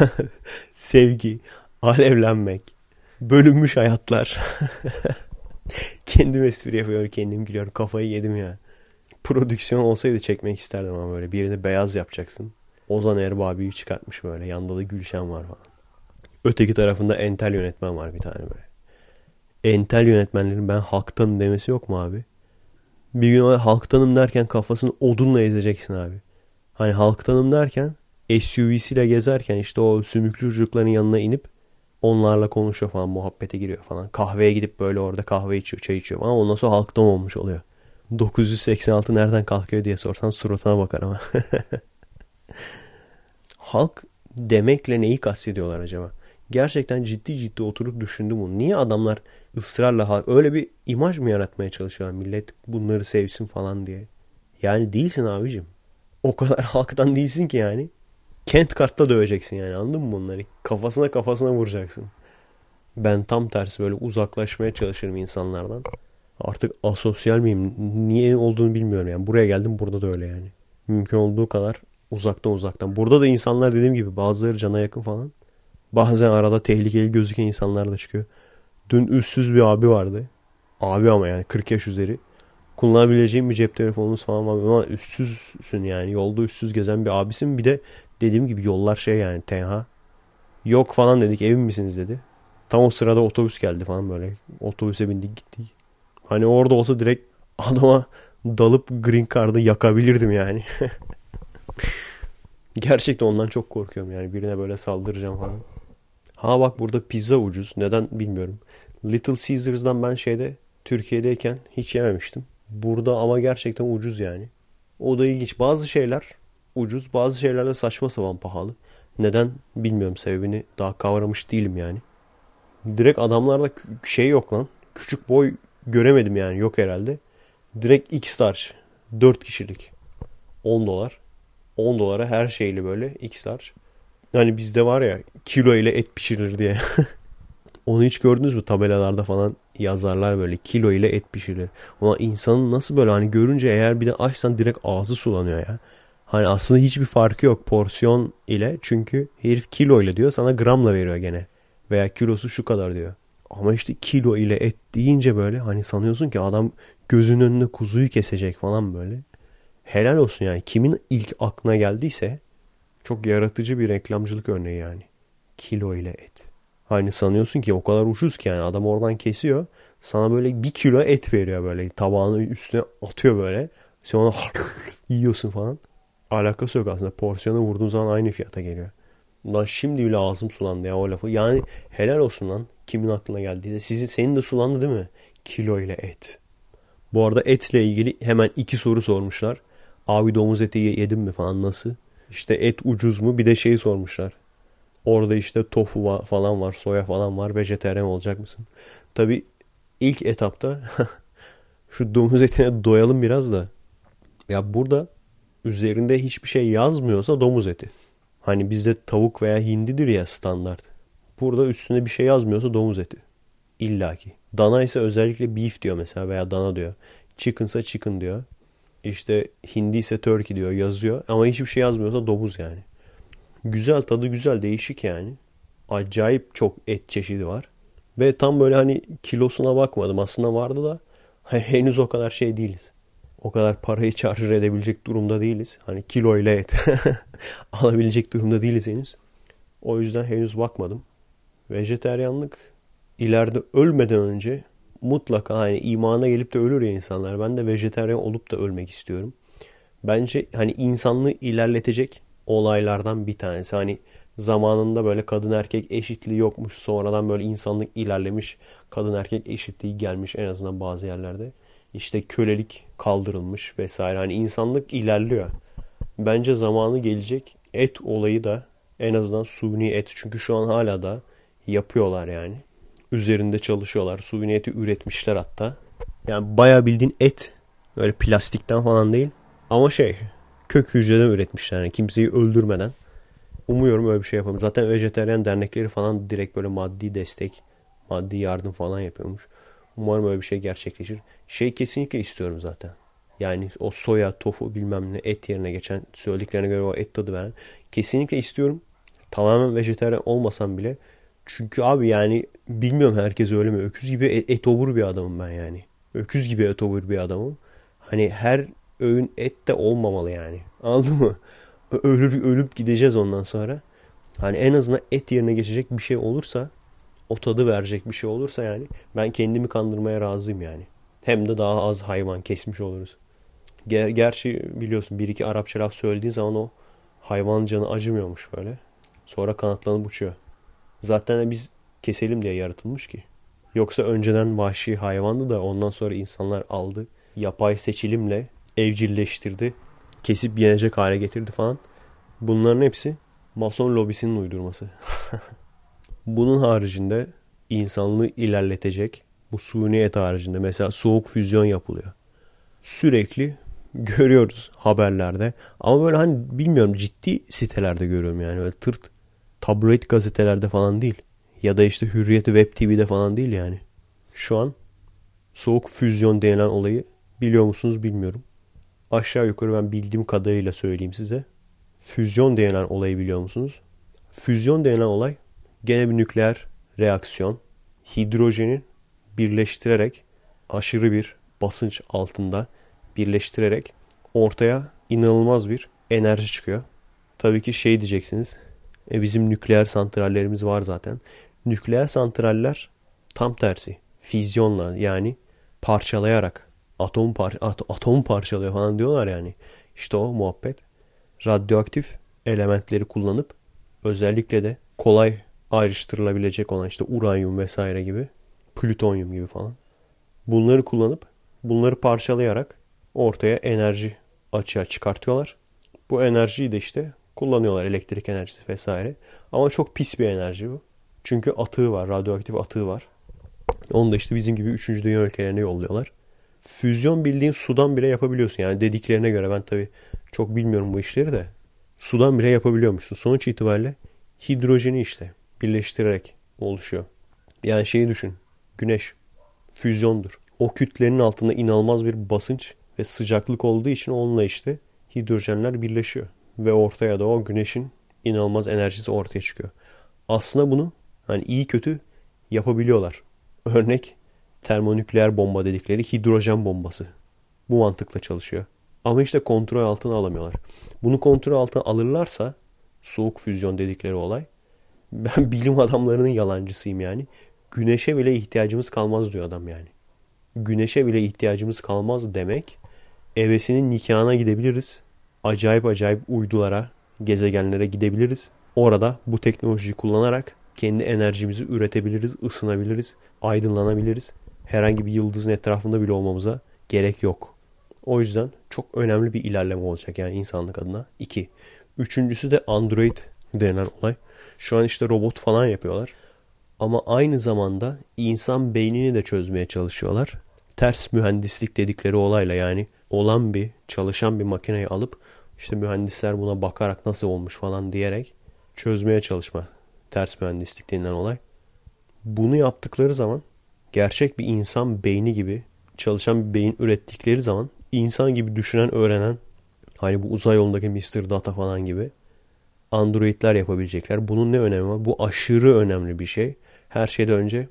*laughs* sevgi, alevlenmek, bölünmüş hayatlar. *laughs* kendim espri yapıyorum, kendim gülüyorum. Kafayı yedim ya. Prodüksiyon olsaydı çekmek isterdim ama böyle. Birini beyaz yapacaksın. Ozan Erbabi'yi çıkartmış böyle. Yanında da Gülşen var falan. Öteki tarafında entel yönetmen var bir tane böyle. Entel yönetmenlerin ben halktanım demesi yok mu abi? Bir gün halktanım derken kafasını odunla ezeceksin abi. Hani halktanım derken SUV'siyle gezerken işte o sümüklü çocukların yanına inip onlarla konuşuyor falan muhabbete giriyor falan. Kahveye gidip böyle orada kahve içiyor çay içiyor falan ondan sonra halktan olmuş oluyor. 986 nereden kalkıyor diye sorsan suratına bakar ama. *laughs* Halk demekle neyi kastediyorlar acaba? Gerçekten ciddi ciddi oturup düşündüm bunu. Niye adamlar ısrarla öyle bir imaj mı yaratmaya çalışıyorlar millet bunları sevsin falan diye? Yani değilsin abicim. O kadar *laughs* halktan değilsin ki yani. Kent kartta döveceksin yani anladın mı bunları? Kafasına kafasına vuracaksın. Ben tam tersi böyle uzaklaşmaya çalışırım insanlardan. Artık asosyal miyim? Niye olduğunu bilmiyorum yani. Buraya geldim burada da öyle yani. Mümkün olduğu kadar uzaktan uzaktan. Burada da insanlar dediğim gibi bazıları cana yakın falan. Bazen arada tehlikeli gözüken insanlar da çıkıyor. Dün üstsüz bir abi vardı. Abi ama yani 40 yaş üzeri. Kullanabileceğim bir cep telefonumuz falan var. Ama üstsüzsün yani. Yolda üstsüz gezen bir abisin. Bir de dediğim gibi yollar şey yani tenha. Yok falan dedik emin misiniz dedi. Tam o sırada otobüs geldi falan böyle. Otobüse bindik gittik. Hani orada olsa direkt *laughs* adama dalıp green card'ı yakabilirdim yani. *laughs* Gerçekten ondan çok korkuyorum yani. Birine böyle saldıracağım falan. Ha bak burada pizza ucuz. Neden bilmiyorum. Little Caesars'dan ben şeyde Türkiye'deyken hiç yememiştim. Burada ama gerçekten ucuz yani. O da ilginç. Bazı şeyler ucuz, bazı şeyler de saçma sapan pahalı. Neden bilmiyorum sebebini daha kavramış değilim yani. Direkt adamlarda şey yok lan. Küçük boy göremedim yani yok herhalde. Direkt X-Large 4 kişilik 10 dolar. 10 dolara her şeyli böyle X-Large. Hani bizde var ya kilo ile et pişirilir diye. *laughs* Onu hiç gördünüz mü tabelalarda falan yazarlar böyle kilo ile et pişirilir. Ona insanın nasıl böyle hani görünce eğer bir de açsan direkt ağzı sulanıyor ya. Hani aslında hiçbir farkı yok porsiyon ile. Çünkü herif kilo ile diyor sana gramla veriyor gene. Veya kilosu şu kadar diyor. Ama işte kilo ile et deyince böyle hani sanıyorsun ki adam gözünün önünde kuzuyu kesecek falan böyle. Helal olsun yani. Kimin ilk aklına geldiyse çok yaratıcı bir reklamcılık örneği yani. Kilo ile et. Hani sanıyorsun ki o kadar ucuz ki yani adam oradan kesiyor. Sana böyle bir kilo et veriyor böyle tabağını üstüne atıyor böyle. Sen onu *laughs* yiyorsun falan. Alakası yok aslında. Porsiyonu vurduğun zaman aynı fiyata geliyor. Lan şimdi bile ağzım sulandı ya o lafı. Yani helal olsun lan. Kimin aklına geldiyse. Sizin, senin de sulandı değil mi? Kilo ile et. Bu arada etle ilgili hemen iki soru sormuşlar. Abi domuz eti yedin mi falan nasıl? İşte et ucuz mu? Bir de şeyi sormuşlar. Orada işte tofu falan var, soya falan var. Vejeteryan olacak mısın? Tabi ilk etapta *laughs* şu domuz etine doyalım biraz da. Ya burada üzerinde hiçbir şey yazmıyorsa domuz eti. Hani bizde tavuk veya hindidir ya standart. Burada üstüne bir şey yazmıyorsa domuz eti. İlla ki. Dana ise özellikle beef diyor mesela veya dana diyor. Chicken ise chicken diyor. İşte hindi ise turkey diyor yazıyor. Ama hiçbir şey yazmıyorsa domuz yani. Güzel tadı güzel değişik yani. Acayip çok et çeşidi var. Ve tam böyle hani kilosuna bakmadım. Aslında vardı da *laughs* henüz o kadar şey değiliz o kadar parayı çarjır edebilecek durumda değiliz. Hani kilo ile et *laughs* alabilecek durumda değiliz henüz. O yüzden henüz bakmadım. Vejeteryanlık ileride ölmeden önce mutlaka hani imana gelip de ölür ya insanlar. Ben de vejeteryan olup da ölmek istiyorum. Bence hani insanlığı ilerletecek olaylardan bir tanesi. Hani zamanında böyle kadın erkek eşitliği yokmuş. Sonradan böyle insanlık ilerlemiş. Kadın erkek eşitliği gelmiş en azından bazı yerlerde işte kölelik kaldırılmış vesaire. Hani insanlık ilerliyor. Bence zamanı gelecek. Et olayı da en azından suni et. Çünkü şu an hala da yapıyorlar yani. Üzerinde çalışıyorlar. Suni eti üretmişler hatta. Yani bayağı bildiğin et. Öyle plastikten falan değil. Ama şey kök hücreden üretmişler. Yani kimseyi öldürmeden. Umuyorum öyle bir şey yapalım. Zaten vejeteryan dernekleri falan direkt böyle maddi destek, maddi yardım falan yapıyormuş. Umarım öyle bir şey gerçekleşir. Şey kesinlikle istiyorum zaten. Yani o soya, tofu bilmem ne et yerine geçen söylediklerine göre o et tadı veren. Kesinlikle istiyorum. Tamamen vejetaryen olmasam bile. Çünkü abi yani bilmiyorum herkes öyle mi? Öküz gibi et, et obur bir adamım ben yani. Öküz gibi et obur bir adamım. Hani her öğün et de olmamalı yani. *laughs* Anladın mı? Ölür, ölüp gideceğiz ondan sonra. Hani en azından et yerine geçecek bir şey olursa o tadı verecek bir şey olursa yani ben kendimi kandırmaya razıyım yani. Hem de daha az hayvan kesmiş oluruz. Ger gerçi biliyorsun bir iki Arapça laf söylediğin zaman o hayvan canı acımıyormuş böyle. Sonra kanatlanıp uçuyor. Zaten biz keselim diye yaratılmış ki. Yoksa önceden vahşi hayvandı da ondan sonra insanlar aldı. Yapay seçilimle evcilleştirdi. Kesip yenecek hale getirdi falan. Bunların hepsi mason lobisinin uydurması. *laughs* Bunun haricinde insanlığı ilerletecek bu suni haricinde mesela soğuk füzyon yapılıyor. Sürekli görüyoruz haberlerde. Ama böyle hani bilmiyorum ciddi sitelerde görüyorum yani. Böyle tırt tabloid gazetelerde falan değil. Ya da işte Hürriyeti Web TV'de falan değil yani. Şu an soğuk füzyon denilen olayı biliyor musunuz bilmiyorum. Aşağı yukarı ben bildiğim kadarıyla söyleyeyim size. Füzyon denilen olayı biliyor musunuz? Füzyon denilen olay gene bir nükleer reaksiyon. Hidrojenin birleştirerek aşırı bir basınç altında birleştirerek ortaya inanılmaz bir enerji çıkıyor. Tabii ki şey diyeceksiniz. E bizim nükleer santrallerimiz var zaten. Nükleer santraller tam tersi. Fizyonla yani parçalayarak atom par at atom parçalıyor falan diyorlar yani. İşte o muhabbet. Radyoaktif elementleri kullanıp özellikle de kolay ayrıştırılabilecek olan işte uranyum vesaire gibi plütonyum gibi falan. Bunları kullanıp bunları parçalayarak ortaya enerji açığa çıkartıyorlar. Bu enerjiyi de işte kullanıyorlar elektrik enerjisi vesaire. Ama çok pis bir enerji bu. Çünkü atığı var, radyoaktif atığı var. Onu da işte bizim gibi 3. dünya ülkelerine yolluyorlar. Füzyon bildiğin sudan bile yapabiliyorsun. Yani dediklerine göre ben tabii çok bilmiyorum bu işleri de. Sudan bile yapabiliyormuşsun. Sonuç itibariyle hidrojeni işte birleştirerek oluşuyor. Yani şeyi düşün. Güneş füzyondur. O kütlenin altında inanılmaz bir basınç ve sıcaklık olduğu için onunla işte hidrojenler birleşiyor. Ve ortaya da o güneşin inanılmaz enerjisi ortaya çıkıyor. Aslında bunu hani iyi kötü yapabiliyorlar. Örnek termonükleer bomba dedikleri hidrojen bombası. Bu mantıkla çalışıyor. Ama işte kontrol altına alamıyorlar. Bunu kontrol altına alırlarsa soğuk füzyon dedikleri olay. Ben bilim adamlarının yalancısıyım yani. Güneşe bile ihtiyacımız kalmaz diyor adam yani. Güneşe bile ihtiyacımız kalmaz demek. Evesinin nikahına gidebiliriz. Acayip acayip uydulara, gezegenlere gidebiliriz. Orada bu teknolojiyi kullanarak kendi enerjimizi üretebiliriz, ısınabiliriz, aydınlanabiliriz. Herhangi bir yıldızın etrafında bile olmamıza gerek yok. O yüzden çok önemli bir ilerleme olacak yani insanlık adına. İki. Üçüncüsü de Android denen olay. Şu an işte robot falan yapıyorlar. Ama aynı zamanda insan beynini de çözmeye çalışıyorlar. Ters mühendislik dedikleri olayla yani olan bir çalışan bir makineyi alıp işte mühendisler buna bakarak nasıl olmuş falan diyerek çözmeye çalışma. Ters mühendislik denilen olay. Bunu yaptıkları zaman gerçek bir insan beyni gibi çalışan bir beyin ürettikleri zaman insan gibi düşünen, öğrenen hani bu uzay yolundaki Mr. Data falan gibi Androidler yapabilecekler. Bunun ne önemi var? Bu aşırı önemli bir şey. Her şeyden önce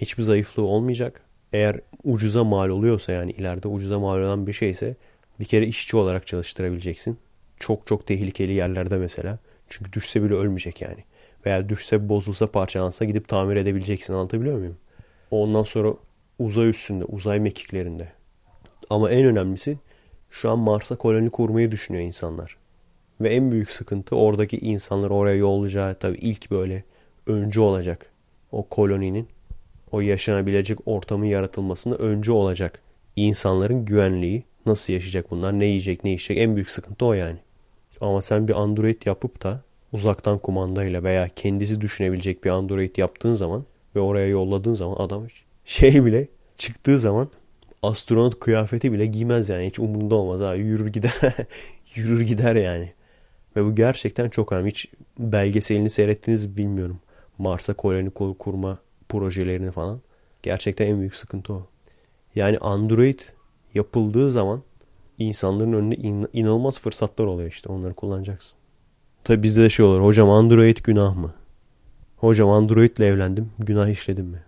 hiçbir zayıflığı olmayacak. Eğer ucuza mal oluyorsa yani ileride ucuza mal olan bir şeyse bir kere işçi olarak çalıştırabileceksin. Çok çok tehlikeli yerlerde mesela. Çünkü düşse bile ölmeyecek yani. Veya düşse bozulsa parçalansa gidip tamir edebileceksin anlatabiliyor muyum? Ondan sonra uzay üstünde, uzay mekiklerinde. Ama en önemlisi şu an Mars'a koloni kurmayı düşünüyor insanlar. Ve en büyük sıkıntı oradaki insanları oraya yollayacağı tabii ilk böyle öncü olacak. O koloninin o yaşanabilecek ortamın yaratılmasında öncü olacak. İnsanların güvenliği nasıl yaşayacak bunlar ne yiyecek ne içecek en büyük sıkıntı o yani. Ama sen bir Android yapıp da uzaktan kumandayla veya kendisi düşünebilecek bir Android yaptığın zaman ve oraya yolladığın zaman adam şey bile çıktığı zaman astronot kıyafeti bile giymez yani hiç umurunda olmaz ha yürür gider *laughs* yürür gider yani. Ve bu gerçekten çok önemli. Hiç belgeselini seyrettiniz bilmiyorum. Mars'a koloni kurma projelerini falan. Gerçekten en büyük sıkıntı o. Yani Android yapıldığı zaman insanların önünde in- inanılmaz fırsatlar oluyor işte. Onları kullanacaksın. Tabi bizde de şey olur. Hocam Android günah mı? Hocam Android ile evlendim. Günah işledim mi?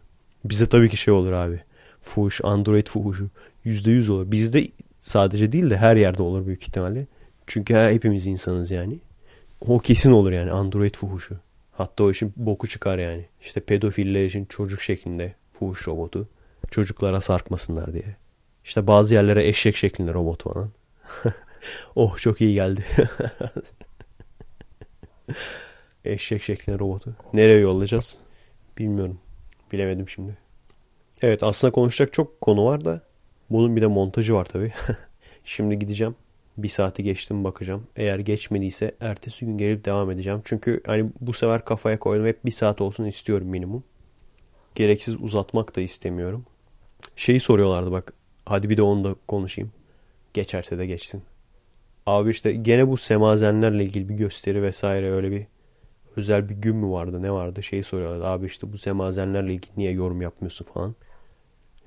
Bize tabii ki şey olur abi. Fuhuş, Android fuhuşu. %100 olur. Bizde sadece değil de her yerde olur büyük ihtimalle. Çünkü hepimiz insanız yani. O kesin olur yani Android fuhuşu. Hatta o işin boku çıkar yani. İşte pedofiller için çocuk şeklinde fuhuş robotu. Çocuklara sarkmasınlar diye. İşte bazı yerlere eşek şeklinde robot falan. *laughs* oh çok iyi geldi. *laughs* eşek şeklinde robotu. Nereye yollayacağız? Bilmiyorum. Bilemedim şimdi. Evet aslında konuşacak çok konu var da bunun bir de montajı var tabii. *laughs* şimdi gideceğim. Bir saati geçtim bakacağım. Eğer geçmediyse ertesi gün gelip devam edeceğim. Çünkü hani bu sefer kafaya koydum. Hep bir saat olsun istiyorum minimum. Gereksiz uzatmak da istemiyorum. Şeyi soruyorlardı bak. Hadi bir de onu da konuşayım. Geçerse de geçsin. Abi işte gene bu semazenlerle ilgili bir gösteri vesaire öyle bir özel bir gün mü vardı ne vardı şeyi soruyorlardı. Abi işte bu semazenlerle ilgili niye yorum yapmıyorsun falan.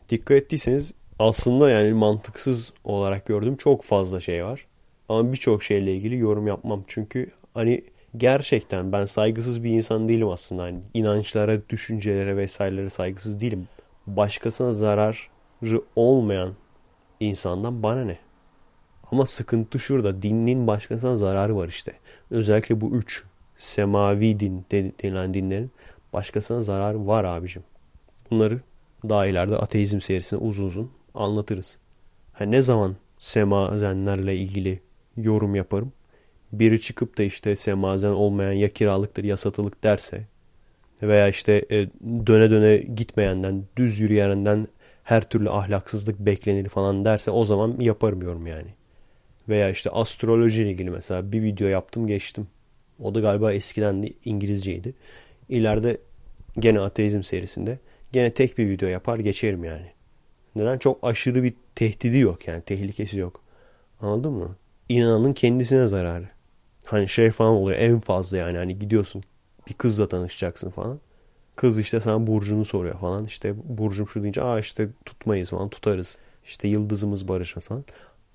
Dikkat ettiyseniz aslında yani mantıksız olarak gördüğüm çok fazla şey var. Ama birçok şeyle ilgili yorum yapmam. Çünkü hani gerçekten ben saygısız bir insan değilim aslında. Hani inançlara, düşüncelere vesairelere saygısız değilim. Başkasına zararı olmayan insandan bana ne? Ama sıkıntı şurada. Dinin başkasına zararı var işte. Özellikle bu üç semavi din denilen dinlerin başkasına zararı var abicim. Bunları daha ileride ateizm serisinde uzun uzun anlatırız. Ha, ne zaman semazenlerle ilgili yorum yaparım? Biri çıkıp da işte semazen olmayan ya kiralıktır ya satılık derse veya işte e, döne döne gitmeyenden düz yürüyenden her türlü ahlaksızlık beklenir falan derse o zaman yaparım yorum yani. Veya işte astroloji ile ilgili mesela bir video yaptım geçtim. O da galiba eskiden de İngilizceydi. İleride gene ateizm serisinde gene tek bir video yapar geçerim yani. Neden? Çok aşırı bir tehdidi yok yani tehlikesi yok. Anladın mı? İnananın kendisine zararı. Hani şey falan oluyor en fazla yani hani gidiyorsun bir kızla tanışacaksın falan. Kız işte sana burcunu soruyor falan. İşte burcum şu deyince aa işte tutmayız falan tutarız. İşte yıldızımız barışmaz falan.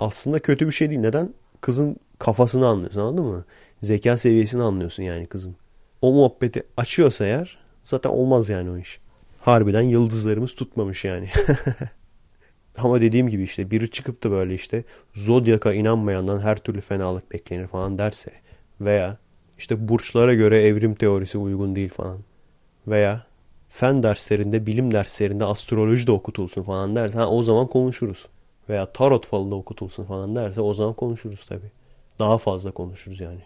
Aslında kötü bir şey değil. Neden? Kızın kafasını anlıyorsun anladın mı? Zeka seviyesini anlıyorsun yani kızın. O muhabbeti açıyorsa eğer zaten olmaz yani o iş. Harbiden yıldızlarımız tutmamış yani. *laughs* Ama dediğim gibi işte biri çıkıp da böyle işte zodyaka inanmayandan her türlü fenalık beklenir falan derse veya işte burçlara göre evrim teorisi uygun değil falan veya fen derslerinde, bilim derslerinde astroloji de okutulsun falan derse ha, o zaman konuşuruz. Veya tarot falı da okutulsun falan derse o zaman konuşuruz tabii. Daha fazla konuşuruz yani.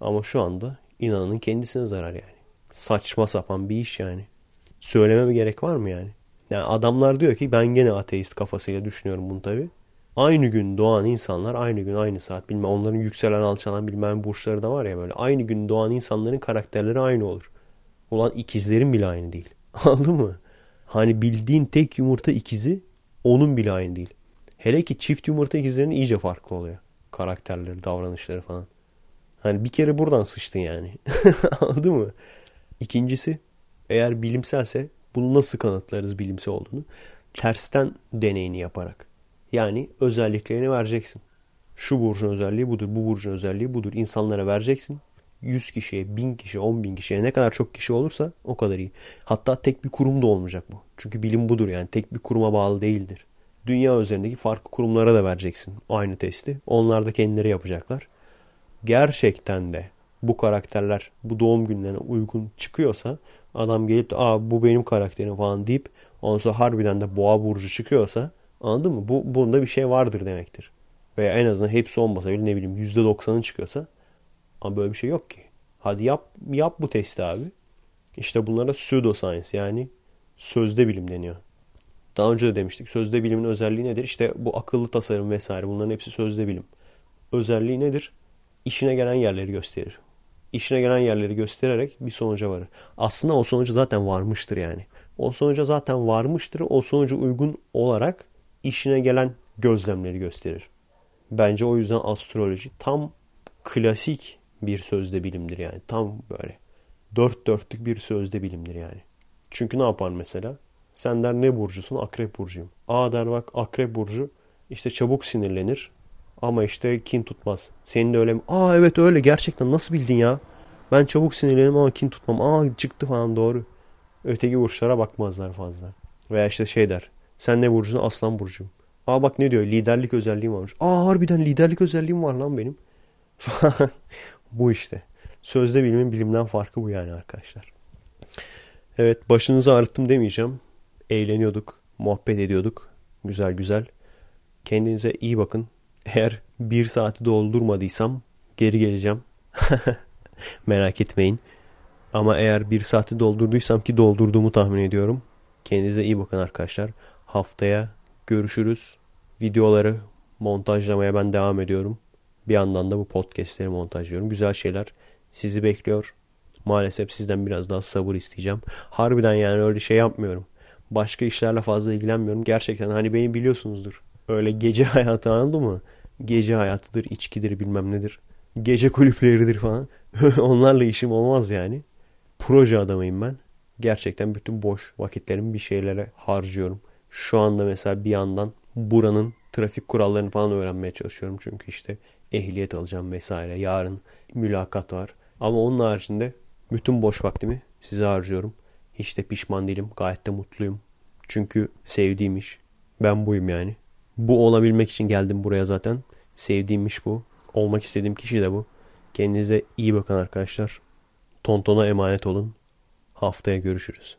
Ama şu anda inananın kendisine zarar yani. Saçma sapan bir iş yani. Söylememe gerek var mı yani? Yani adamlar diyor ki ben gene ateist kafasıyla düşünüyorum bunu tabii. Aynı gün doğan insanlar aynı gün aynı saat bilmem onların yükselen alçalan bilmem burçları da var ya böyle. Aynı gün doğan insanların karakterleri aynı olur. Ulan ikizlerin bile aynı değil. *laughs* Anladın mı? Hani bildiğin tek yumurta ikizi onun bile aynı değil. Hele ki çift yumurta ikizlerin iyice farklı oluyor. Karakterleri, davranışları falan. Hani bir kere buradan sıçtın yani. *laughs* Anladın mı? İkincisi eğer bilimselse bunu nasıl kanıtlarız bilimsel olduğunu? Tersten deneyini yaparak. Yani özelliklerini vereceksin. Şu burcun özelliği budur, bu burcun özelliği budur. İnsanlara vereceksin. 100 kişiye, 1000 kişiye, 10 bin kişiye ne kadar çok kişi olursa o kadar iyi. Hatta tek bir kurum da olmayacak bu. Çünkü bilim budur yani tek bir kuruma bağlı değildir. Dünya üzerindeki farklı kurumlara da vereceksin aynı testi. Onlar da kendileri yapacaklar. Gerçekten de bu karakterler bu doğum günlerine uygun çıkıyorsa adam gelip de aa bu benim karakterim falan deyip ondan sonra harbiden de boğa burcu çıkıyorsa anladın mı? Bu, bunda bir şey vardır demektir. Veya en azından hepsi olmasa bile ne bileyim %90'ı çıkıyorsa ama böyle bir şey yok ki. Hadi yap, yap bu testi abi. İşte bunlara pseudoscience yani sözde bilim deniyor. Daha önce de demiştik. Sözde bilimin özelliği nedir? İşte bu akıllı tasarım vesaire bunların hepsi sözde bilim. Özelliği nedir? İşine gelen yerleri gösterir. İşine gelen yerleri göstererek bir sonuca varır. Aslında o sonuca zaten varmıştır yani. O sonuca zaten varmıştır. O sonuca uygun olarak işine gelen gözlemleri gösterir. Bence o yüzden astroloji tam klasik bir sözde bilimdir yani. Tam böyle dört dörtlük bir sözde bilimdir yani. Çünkü ne yapar mesela? Sen der ne burcusun? Akrep burcuyum. Aa der bak akrep burcu işte çabuk sinirlenir ama işte kin tutmaz. Senin de öyle mi? Aa evet öyle gerçekten nasıl bildin ya? Ben çabuk sinirlenirim ama kin tutmam. Aa çıktı falan doğru. Öteki burçlara bakmazlar fazla. Veya işte şey der. Sen ne burcusun? Aslan burcuyum. Aa bak ne diyor? Liderlik özelliğim varmış. Aa harbiden liderlik özelliğim var lan benim. *laughs* bu işte. Sözde bilimin bilimden farkı bu yani arkadaşlar. Evet başınızı ağrıttım demeyeceğim. Eğleniyorduk, muhabbet ediyorduk. Güzel güzel. Kendinize iyi bakın. Eğer bir saati doldurmadıysam geri geleceğim. *laughs* Merak etmeyin. Ama eğer bir saati doldurduysam ki doldurduğumu tahmin ediyorum. Kendinize iyi bakın arkadaşlar. Haftaya görüşürüz. Videoları montajlamaya ben devam ediyorum. Bir yandan da bu podcastleri montajlıyorum. Güzel şeyler sizi bekliyor. Maalesef sizden biraz daha sabır isteyeceğim. Harbiden yani öyle şey yapmıyorum. Başka işlerle fazla ilgilenmiyorum. Gerçekten hani beni biliyorsunuzdur. Öyle gece *laughs* hayatı anladın mı? Gece hayatıdır, içkidir bilmem nedir. Gece kulüpleridir falan. *laughs* Onlarla işim olmaz yani. Proje adamıyım ben. Gerçekten bütün boş vakitlerimi bir şeylere harcıyorum. Şu anda mesela bir yandan buranın trafik kurallarını falan öğrenmeye çalışıyorum. Çünkü işte ehliyet alacağım vesaire. Yarın mülakat var. Ama onun haricinde bütün boş vaktimi size harcıyorum. Hiç de pişman değilim. Gayet de mutluyum. Çünkü sevdiğim iş. Ben buyum yani. Bu olabilmek için geldim buraya zaten. Sevdiğim iş bu. Olmak istediğim kişi de bu. Kendinize iyi bakın arkadaşlar. Tontona emanet olun. Haftaya görüşürüz.